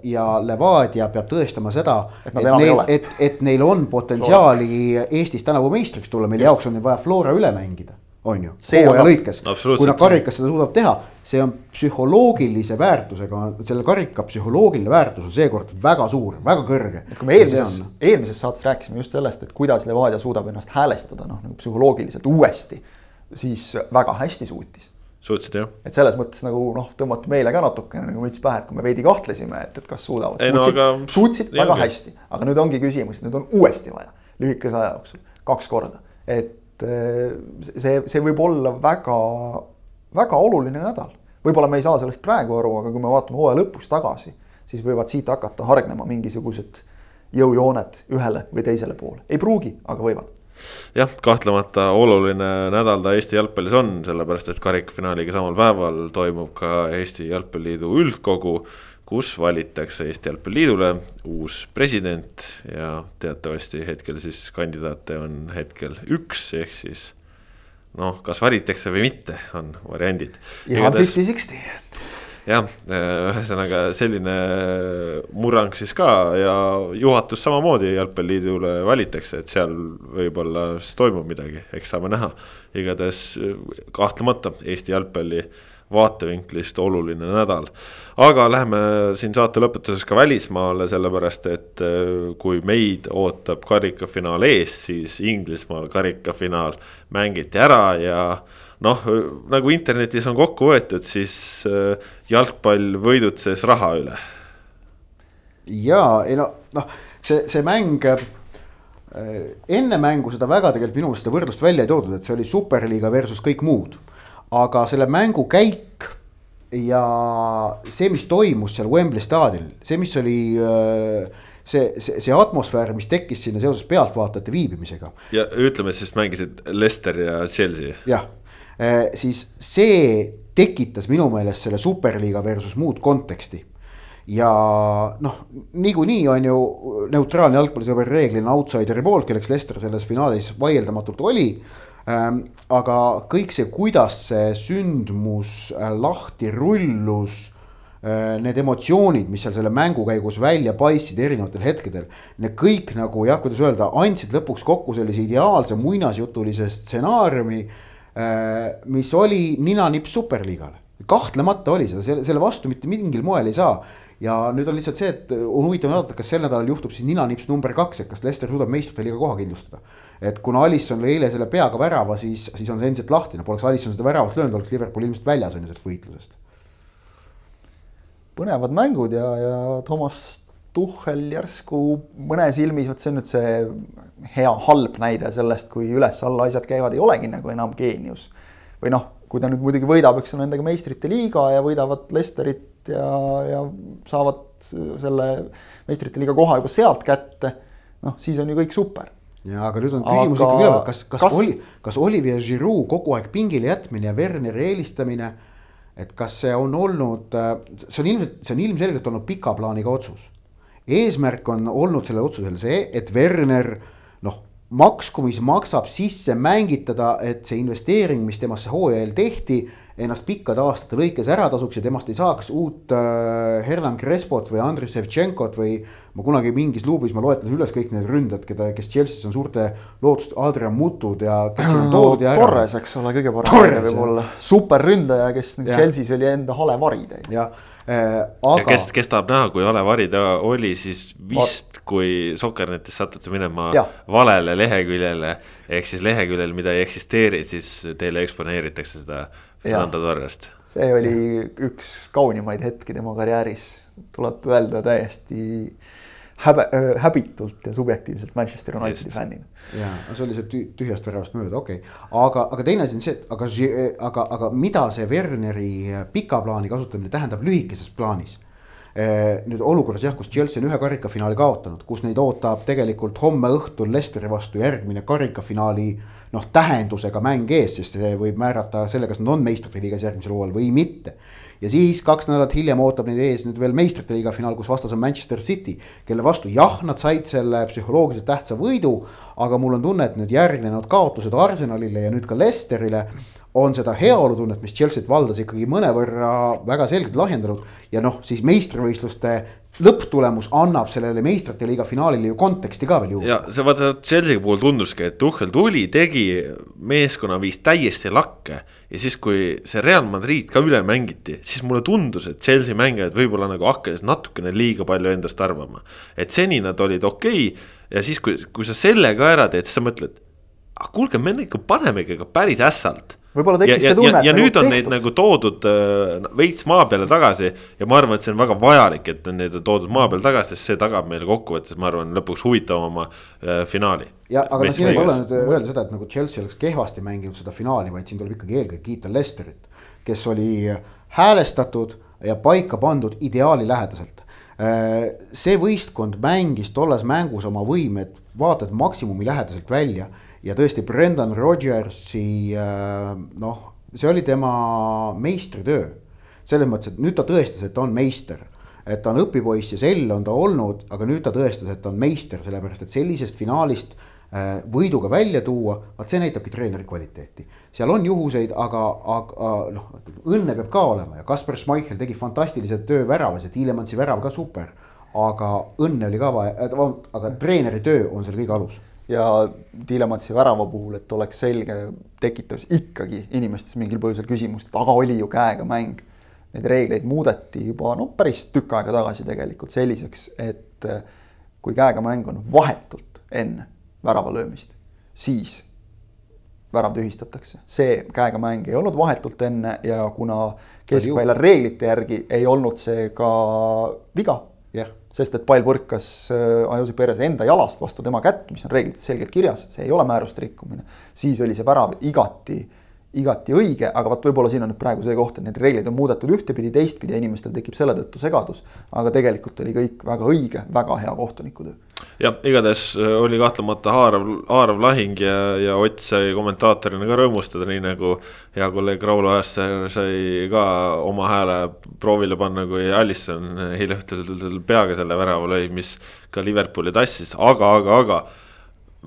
S2: ja Levadia peab tõestama seda, et, et neil, et, et neil on potentsiaali Eestis tänavu meistriks tulla, mille jaoks on neil vaja Flora üle mängida, on ju. hooaja lõikes, kui nad karikas seda suudavad teha, see on psühholoogilise väärtusega, selle karika psühholoogiline väärtus on seekord väga suur, väga kõrge.
S3: et kui me eelmises, eelmises saates rääkisime just sellest, et kuidas Levadia suudab ennast häälestada noh, nagu psühholoogiliselt uuesti, siis väga hästi suutis
S1: suutsid jah.
S3: et selles mõttes nagu noh, tõmmati meile ka natukene nagu müts pähe, et kui me veidi kahtlesime, et, et kas suudavad. suutsid, no, aga... suutsid väga hästi, aga nüüd ongi küsimus, nüüd on uuesti vaja lühikese aja jooksul kaks korda, et eh, see, see võib olla väga, väga oluline nädal. võib-olla me ei saa sellest praegu aru, aga kui me vaatame hooaja lõpus tagasi, siis võivad siit hakata hargnema mingisugused jõujooned ühele või teisele poole, ei pruugi, aga võivad
S1: jah, kahtlemata oluline nädal ta Eesti jalgpallis on, sellepärast et karikafinaaliga samal päeval toimub ka Eesti Jalgpalliliidu üldkogu. kus valitakse Eesti Jalgpalliliidule uus president ja teatavasti hetkel siis kandidaate on hetkel üks, ehk siis noh, kas valitakse või mitte, on variandid.
S3: ja fifty-sixty
S1: jah, ühesõnaga selline murrang siis ka ja juhatus samamoodi jalgpalliliidule valitakse, et seal võib-olla siis toimub midagi, eks saame näha. igatahes kahtlemata Eesti jalgpalli vaatevinklist oluline nädal. aga läheme siin saate lõpetuses ka välismaale, sellepärast et äh, kui meid ootab karikafinaal ees, siis Inglismaal karikafinaal mängiti ära ja noh, nagu internetis on kokku võetud, siis äh, jalgpall võidutses raha üle.
S2: ja ei no, noh, see, see mäng äh, enne mängu seda väga tegelikult minu meelest seda võrdlust välja ei toodud, et see oli superliiga versus kõik muud. aga selle mängu käik ja see, mis toimus seal Wembley staadionil, see, mis oli äh, see, see, see atmosfäär, mis tekkis sinna seoses pealtvaatajate viibimisega.
S1: ja ütleme siis mängisid Leicester ja Chelsea.
S2: jah siis see tekitas minu meelest selle superliiga versus muud konteksti. ja noh, niikuinii on ju neutraalne jalgpallisõber reeglina outsideri poolt, kelleks Lester selles finaalis vaieldamatult oli ähm,. aga kõik see, kuidas see sündmus äh, lahti rullus äh, need emotsioonid, mis seal selle mängu käigus välja paistsid erinevatel hetkedel. Need kõik nagu jah, kuidas öelda, andsid lõpuks kokku sellise ideaalse muinasjutulise stsenaariumi Äh, mis oli ninanips superliigale. kahtlemata oli seda, selle, selle vastu mitte mingil moel ei saa. ja nüüd on lihtsalt see, et on huvitav vaadata, kas sel nädalal juhtub siis ninanips number kaks, et kas Leicester suudab meistrite liiga koha kindlustada. et kuna Alisson lõi eile selle peaga värava, siis, siis on see endiselt lahtine, poleks Alisson seda väravat löönud, oleks Liverpool ilmselt väljas on ju sellest võitlusest.
S3: põnevad mängud ja, ja Toomas Tuhhel järsku mõne silmis, vot see on nüüd see hea halb näide sellest, kui üles-alla asjad käivad, ei olegi nagu enam geenius. või noh, kui ta nüüd muidugi võidab, eks ole, nendega meistrite liiga ja võidavad Lesterit ja, ja saavad selle meistrite liiga koha juba sealt kätte. noh, siis on ju kõik super.
S2: ja aga nüüd on küsimus aga... ikkagi üleval, kas, kas, kas oli, kas Olivier Giroud kogu aeg pingile jätmine ja Werneri eelistamine. et kas see on olnud, see on ilmselt, see on ilmselgelt olnud pika plaaniga otsus eesmärk on olnud sellel otsusel see, et Werner noh, maksku, mis maksab sisse mängitada, et see investeering, mis temasse hooaja eel tehti, ennast pikkade aastate lõikes ära tasuks ja temast ei saaks uut äh, Hernan Crespot või Andrei Sevtšenkot või. ma kunagi mingis luubis ma loetlesin üles kõik need ründajad, keda, kes Chelsea's on suurte lootust, Adrian Mutud ja. kes
S3: on toodud ja ära. Torres, eks ole, kõige parem võib-olla, superründaja, kes Chelsea's oli enda hale vari
S2: täis. jah
S1: aga. kes, kes tahab näha, kui hale vari ta oli, siis vist, kui Sokernetis satute minema ja. valele leheküljele. ehk siis leheküljel, mida ei eksisteeri, siis teile eksponeeritakse seda Fernando Torrest.
S3: see oli üks kaunimaid hetki tema karjääris, tuleb öelda täiesti häbe, häbitult ja subjektiivselt Manchester Unitedi fännina.
S2: ja, see oli see tühjast väravast mööda, okei okay., aga, aga teine asi on see, et aga, aga, aga mida see Werneri pika plaani kasutamine tähendab lühikeses plaanis nüüd olukorras jah, kus Chelsea on ühe karikafinaali kaotanud, kus neid ootab tegelikult homme õhtul Leicesteri vastu järgmine karikafinaali noh, tähendusega mäng ees, sest see võib määrata selle, kas nad on meistrite liigas järgmisel hooajal või mitte. Ja siis kaks nädalat hiljem ootab neid ees nüüd veel meistrite liiga finaal, kus vastas on Manchester City, kelle vastu jah, nad said selle psühholoogiliselt tähtsa võidu, aga mul on tunne, et need järgnenud kaotused Arsenalile ja nüüd ka Leicesterile on seda heaolutunnet, mis Chelsea't valdas ikkagi mõnevõrra väga selgelt lahjendanud ja noh, siis meistrivõistluste lõpptulemus annab sellele meistrite liiga finaalile ju konteksti ka veel juurde.
S1: ja see vaata Chelsea puhul tunduski, et Tuhhel tuli, tegi meeskonna viis täiesti lakke. ja siis, kui see Real Madrid ka üle mängiti, siis mulle tundus, et Chelsea mängijad võib-olla nagu hakkasid natukene liiga palju endast arvama. et seni nad olid okei okay, ja siis, kui, kui sa selle ka ära teed, siis sa mõtled. aga ah, kuulge, me ikka paneme ikka päris ässalt
S3: võib-olla tekkis see tunne.
S1: ja, ja, ja nüüd on tehtud. neid nagu toodud äh, veits maa peale tagasi ja ma arvan, et see on väga vajalik, et need on toodud maa peale tagasi, sest see tagab meile kokkuvõttes, ma arvan, lõpuks huvitavama äh, finaali.
S2: ja, aga noh, siin ei ole nüüd öelda seda, et nagu Chelsea oleks kehvasti mänginud seda finaali, vaid siin tuleb ikkagi eelkõige kiita Lesterit, kes oli häälestatud ja paika pandud ideaali lähedaselt äh, see võistkond mängis tolles mängus oma võimed vaata et maksimumi lähedaselt välja ja tõesti, Brendan Rodgersi äh, noh, see oli tema meistritöö. selles mõttes, et nüüd ta tõestas, et ta on meister. et ta on õpipoiss ja sell on ta olnud, aga nüüd ta tõestas, et ta on meister, sellepärast et sellisest finaalist äh, võiduga välja tuua, vaat see näitabki treeneri kvaliteeti. seal on juhuseid, aga, aga noh, õnne peab ka olema ja Kaspar Schmeichel tegi fantastilise töö väravas ja Tiilemansi värav ka super. aga õnne oli ka vaja, aga treeneri töö on selle kõige alus
S3: ja Tiilematsi värava puhul, et oleks selge, tekitas ikkagi inimestes mingil põhjusel küsimust, et aga oli ju käega mäng. Neid reegleid muudeti juba no päris tükk aega tagasi tegelikult selliseks, et eh, kui käega mäng on vahetult enne värava löömist, siis värav tühistatakse. see käega mäng ei olnud vahetult enne ja kuna keskvälja reeglite järgi ei olnud see ka viga
S2: yeah
S3: sest et pall põrkas äh, Ajusi Perez enda jalast vastu tema kätt, mis on reeglites selgelt kirjas, see ei ole määruste rikkumine. siis oli see värav igati, igati õige, aga vot võib-olla siin on nüüd praegu see koht, et neid reegleid on muudetud ühtepidi, teistpidi ja inimestel tekib selle tõttu segadus. aga tegelikult oli kõik väga õige, väga hea kohtunikutöö
S1: jah, igatahes äh, oli kahtlemata haarav, haarav lahing ja, ja Ott sai kommentaatorina ka rõõmustada, nii nagu hea kolleeg Raulo Aassaar sai ka oma hääle proovile panna, kui Alisson eile õhtul peaga selle värava lõi, mis ka Liverpooli tassis, aga, aga, aga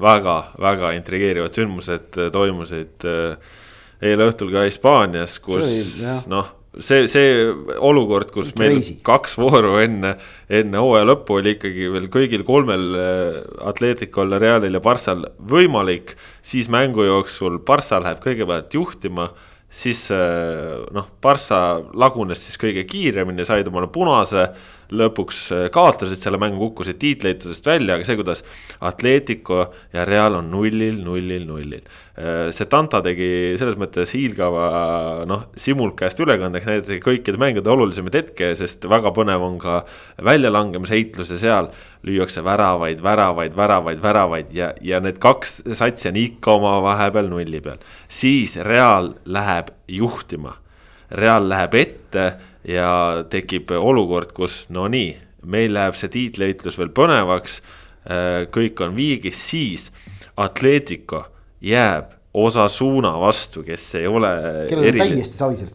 S1: väga-väga intrigeerivad sündmused toimusid äh, eile õhtul ka Hispaanias, kus noh see, see olukord, kus meil crazy. kaks vooru enne, enne hooaja lõppu oli ikkagi veel kõigil kolmel äh, Atleticol, Realil ja Barssal võimalik. siis mängu jooksul Barssa läheb kõigepealt juhtima, siis äh, noh, Barssa lagunes siis kõige kiiremini, said omale punase lõpuks äh, kaotasid selle mängu, kukkusid tiitliheitlusest välja, aga see, kuidas Atletico ja Real on nullil, nullil, nullil. Äh, see Tanta tegi selles mõttes hiilgava noh, simulcast ülekande, ehk näidati kõikide mängude olulisemaid hetke, sest väga põnev on ka väljalangemisheitlus ja seal lüüakse väravaid, väravaid, väravaid, väravaid ja, ja need kaks satsi on ikka oma vahepeal nulli peal. siis Real läheb juhtima, Real läheb ette ja tekib olukord, kus no nii, meil läheb see tiitliheitlus veel põnevaks. Äh, kõik on viigis, siis Atletico jääb Osasuna vastu, kes ei ole.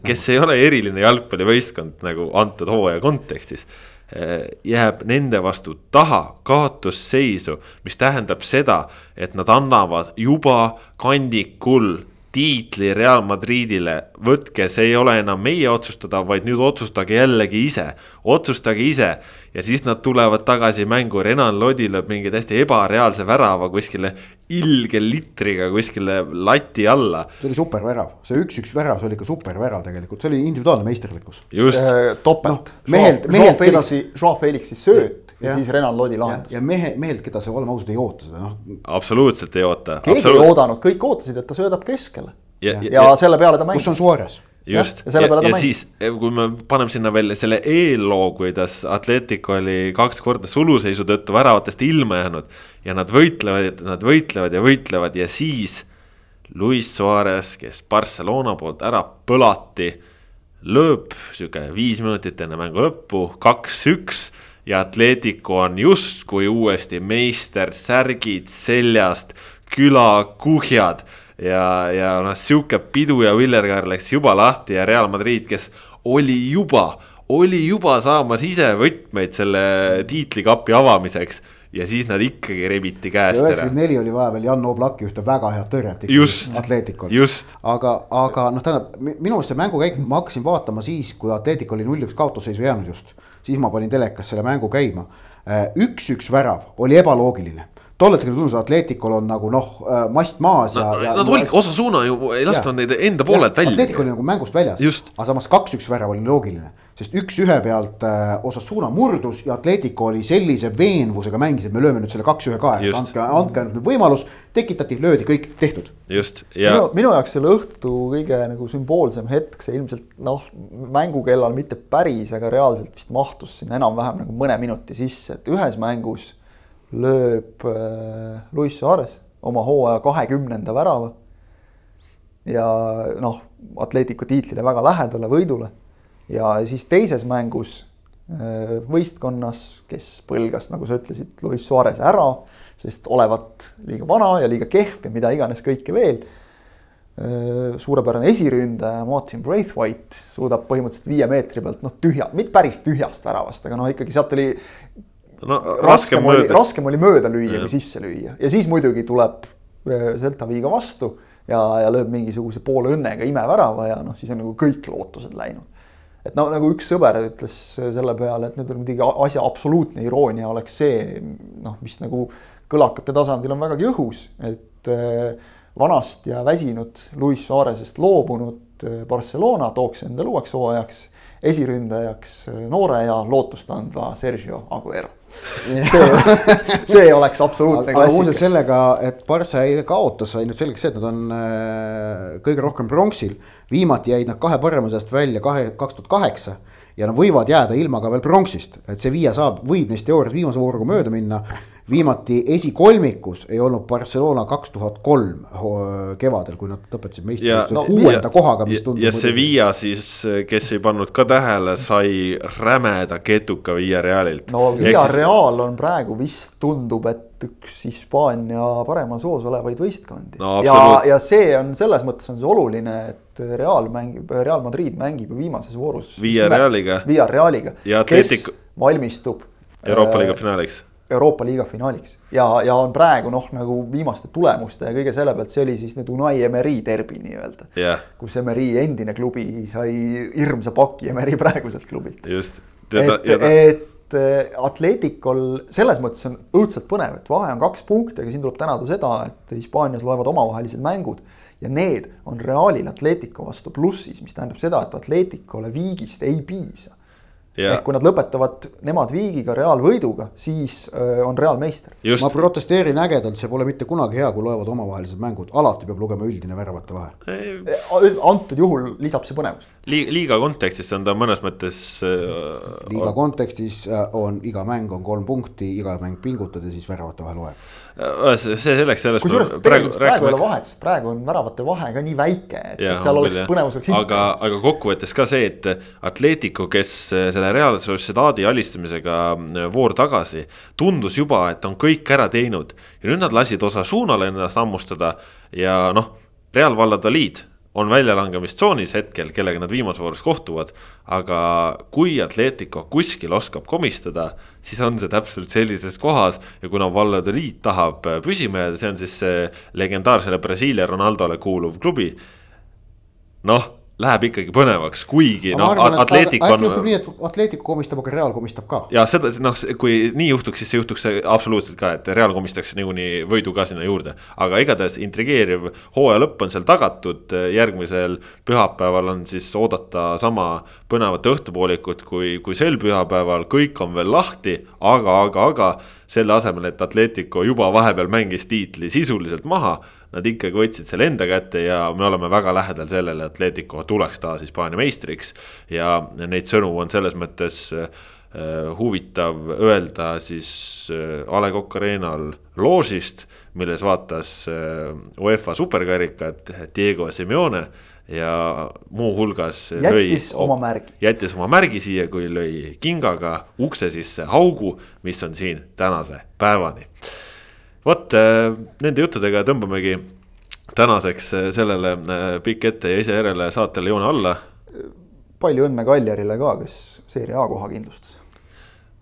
S1: kes ei ole eriline jalgpallivõistkond nagu antud hooaja kontekstis äh, jääb nende vastu taha kaotusseisu, mis tähendab seda, et nad annavad juba kandikul tiitli Real Madridile, võtke, see ei ole enam meie otsustada, vaid nüüd otsustage jällegi ise, otsustage ise. ja siis nad tulevad tagasi mängu, Renan Lodi lööb mingi täiesti ebareaalse värava kuskile ilge litriga kuskile lati alla.
S2: see oli supervärav, see üks-üks värav, see oli ikka supervärav tegelikult, see oli individuaalne meisterlikkus.
S1: just äh,.
S3: topelt no,. mehelt, mehelt. Joao Felixi sööt ja, ja siis Renan Lodi lahendus.
S2: ja mehe, mehelt, keda sa, oleme ausad, ei oota seda, noh.
S1: absoluutselt ei oota.
S3: keegi ei oodanud, kõik ootasid, et ta söödab keskele. ja, ja, ja, selle peale ta
S2: mängis. kus on Suarez?
S1: just,
S3: ja, ja,
S1: ja, ja siis, kui me paneme sinna veel selle eelloo, kuidas Atletico oli kaks korda suluseisu tõttu väravatest ilma jäänud. ja nad võitlevad, nad võitlevad ja võitlevad ja siis Luis Suarez, kes Barcelona poolt ära põlati. lööb sihuke viis minutit enne mängu lõppu, kaks-üks ja Atletico on justkui uuesti meister, särgid seljast, külakuhjad ja, ja noh, sihuke pidu ja villerkaar läks juba lahti ja Real Madrid, kes oli juba, oli juba saamas ise võtmeid selle tiitlikapi avamiseks ja siis nad ikkagi rebiti käest ära.
S2: üheksakümmend neli oli vaja veel Jan Oblaki ühte väga head tõrjet
S1: ikkagi
S2: Atleticul.
S1: just.
S2: aga, aga noh, tähendab minu meelest see mängukäik, ma hakkasin vaatama siis, kui Atletic oli null-üks kaotusseisu jäänud just. Siis ma panin telekas selle mängu käima. üks-üks värav oli ebaloogiline tol hetkel tundus, et Atleticul on nagu noh, äh, mast maas ja
S1: no,. Nad olidki osa suuna ju, ei lastnud neid enda poolelt välja.
S2: Atletic oli nagu mängust väljas, aga samas kaks-üks värav oli loogiline. Sest üks-ühe pealt äh, Osasuna murdus ja Atletico oli sellise veenvusega mängis, et me lööme nüüd selle kaks-ühe ka, et andke, andke nüüd võimalus. tekitati, löödi, kõik tehtud.
S1: just
S3: ja. minu, minu jaoks selle õhtu kõige nagu sümboolsem hetk, see ilmselt noh, mängukellal mitte päris, aga reaalselt vist mahtus sinna enam-vähem nagu mõne minuti sisse, et ühes mängus lööb äh, Luis Suarez oma hooaja kahekümnenda värava. ja noh, Atletico tiitlile väga lähedale võidule. Ja siis teises mängus äh, võistkonnas, kes põlgas, nagu sa ütlesid, Luis Suarez ära, sest olevat liiga vana ja liiga kehv ja mida iganes kõike veel äh, suurepärane esiründaja Martin Braithwaite suudab põhimõtteliselt viie meetri pealt noh, tühja, mitte päris tühjast väravast, aga noh, ikkagi sealt oli
S1: no
S3: raskem oli, raskem oli mööda lüüa kui sisse lüüa. Ja siis muidugi tuleb Celta äh, Viga vastu ja, ja lööb mingisuguse poole õnnega imevärava ja noh, siis on nagu kõik lootused läinud. Et no nagu üks sõber ütles selle peale, et nüüd on muidugi asja absoluutne iroonia oleks see noh, mis nagu kõlakate tasandil on vägagi õhus, et äh, vanast ja väsinud Luis Suarezest loobunud äh, Barcelona tooks endale uueks hooajaks esiründajaks noore ja lootust andva Sergio Aguero see, see oleks absoluutne
S2: klassika. muuseas sellega, et Barca kaotas, sai nüüd selgeks see, et nad on äh, kõige rohkem pronksil. viimati jäid nad kahe parema seast välja kahe, kaks tuhat kaheksa ja nad võivad jääda ilma ka veel pronksist, et Sevilla saab, võib neist teoorias viimase vooruga mööda minna viimati esikolmikus ei olnud Barcelona kaks tuhat kolm kevadel, kui nad lõpetasid meistrivõistluse no, kuuenda kohaga, mis tundub.
S1: ja Sevilla siis, kes ei pannud ka tähele, sai rämeda ketuka Via Realilt.
S3: no Via Real on praegu vist tundub, et üks Hispaania paremas hoos olevaid võistkondi no,. ja, ja see on selles mõttes on see oluline, et Real mängib, Real Madrid mängib ju viimases voorus.
S1: Via Realiga.
S3: Via Realiga, kes valmistub.
S1: Euroopa liiga finaaliks
S3: Euroopa liiga finaaliks ja, ja on praegu noh, nagu viimaste tulemuste ja kõige selle pealt, see oli siis nüüd Unai Emeri derbi nii-öelda
S1: yeah..
S3: kus Emeri endine klubi sai hirmsa paki Emeri praeguselt klubilt.
S1: just.
S3: et, et äh, Atleticol selles mõttes on õudselt põnev, et vahe on kaks punkti, aga siin tuleb tänada seda, et Hispaanias loevad omavahelised mängud ja need on Realil Atletico vastu plussis, mis tähendab seda, et Atleticole viigist ei piisa Ja. ehk kui nad lõpetavad nemad viigiga, Real võiduga, siis öö, on Real meister.
S2: ma protesteerin ägedalt, see pole mitte kunagi hea, kui loevad omavahelised mängud, alati peab lugema üldine väravate vahe.
S3: E, antud juhul lisab see põnevust.
S1: liiga, kontekstis on ta mõnes mõttes
S2: äh,. liiga kontekstis on iga mäng on kolm punkti, iga mäng pingutad ja siis väravate vahe loeb
S1: see selleks, sellest.
S3: kusjuures praegu, praegu ei ole vahet, sest praegu on väravate vahe ka nii väike, et, seal oleks põnevus oleks
S1: aga, aga kokkuvõttes ka see, et Atletico, kes selle Real Sociedadi alistamisega äh, voor tagasi. tundus juba, et on kõik ära teinud ja nüüd nad lasid osa suunale ennast hammustada ja noh, Real Valladolid on väljalangemistsoonis hetkel, kellega nad viimases voorus kohtuvad. aga kui Atletico kuskil oskab komistada, siis on see täpselt sellises kohas ja kuna Valladolid tahab püsima jääda, see on siis see legendaarsele Brasiilia Ronaldole kuuluv klubi. noh läheb ikkagi põnevaks, kuigi noh, Atletico
S2: on. äkki juhtub nii, et Atletico komistab, aga Real komistab ka.
S1: ja seda noh, kui nii juhtuks, siis see juhtuks absoluutselt ka, et Real komistaks niikuinii võidu ka sinna juurde. aga igatahes intrigeeriv hooaja lõpp on seal tagatud, järgmisel pühapäeval on siis oodata sama põnevat õhtupoolikut kui, kui sel pühapäeval, kõik on veel lahti, aga, aga, aga selle asemel, et Atletico juba vahepeal mängis tiitli sisuliselt maha nad ikkagi võtsid selle enda kätte ja me oleme väga lähedal sellele, et Atletico tuleks taas Hispaania meistriks. ja neid sõnu on selles mõttes äh, huvitav öelda siis äh, A Le Coq Arena'l loožist, milles vaatas äh, UEFA superkarikat Diego Simeone ja muuhulgas
S3: jättis lõi, oma märgi.
S1: jättis oma märgi siia, kui lõi kingaga ukse sisse augu, mis on siin tänase päevani vot äh, nende juttudega tõmbamegi tänaseks äh, sellele äh, pikk ette ja ise järele saatele joone alla.
S3: palju õnne Kaljarile ka, kes seeria A koha kindlustas.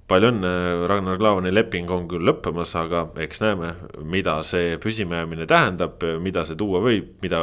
S1: palju õnne, Ragnar Klavani leping on küll lõppemas, aga eks näeme, mida see püsimajäämine tähendab, mida see tuua võib, mida,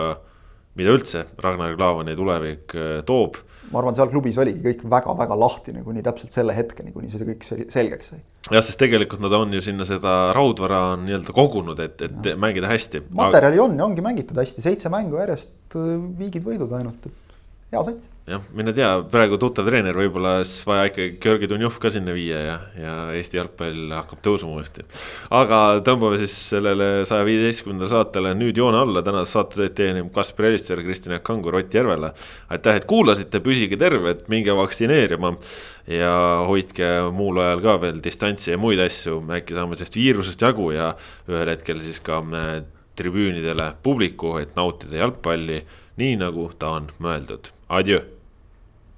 S1: mida üldse Ragnar Klavani tulevik toob
S3: ma arvan, seal klubis oligi kõik väga-väga lahtine kuni täpselt selle hetkeni, kuni see kõik selgeks sai.
S1: Jah, sest tegelikult nad on ju sinna seda raudvara nii-öelda kogunud, et, et ja. mängida hästi.
S3: materjali on ja ongi mängitud hästi, seitse mängu järjest, viigid võidud ainult, et hea sats.
S1: jah, mine tea, praegu tuttav treener, võib-olla siis vaja ikkagi Georgi Dunjov ka sinna viia ja, ja Eesti jalgpall hakkab tõusma uuesti. aga tõmbame siis sellele saja viieteistkümnendale saatele nüüd joone alla, tänase saate teenib Kaspar Elister, Kristjan Jaak Kangur, Ott Järvela. aitäh, et kuulasite, püsige terved, minge vaktsineerima ja hoidke muul ajal ka veel distantsi ja muid asju, äkki saame sellest viirusest jagu ja ühel hetkel siis ka äh, tribüünidele publiku, et nautida jalgpalli nii nagu ta on mõeldud. Adjõ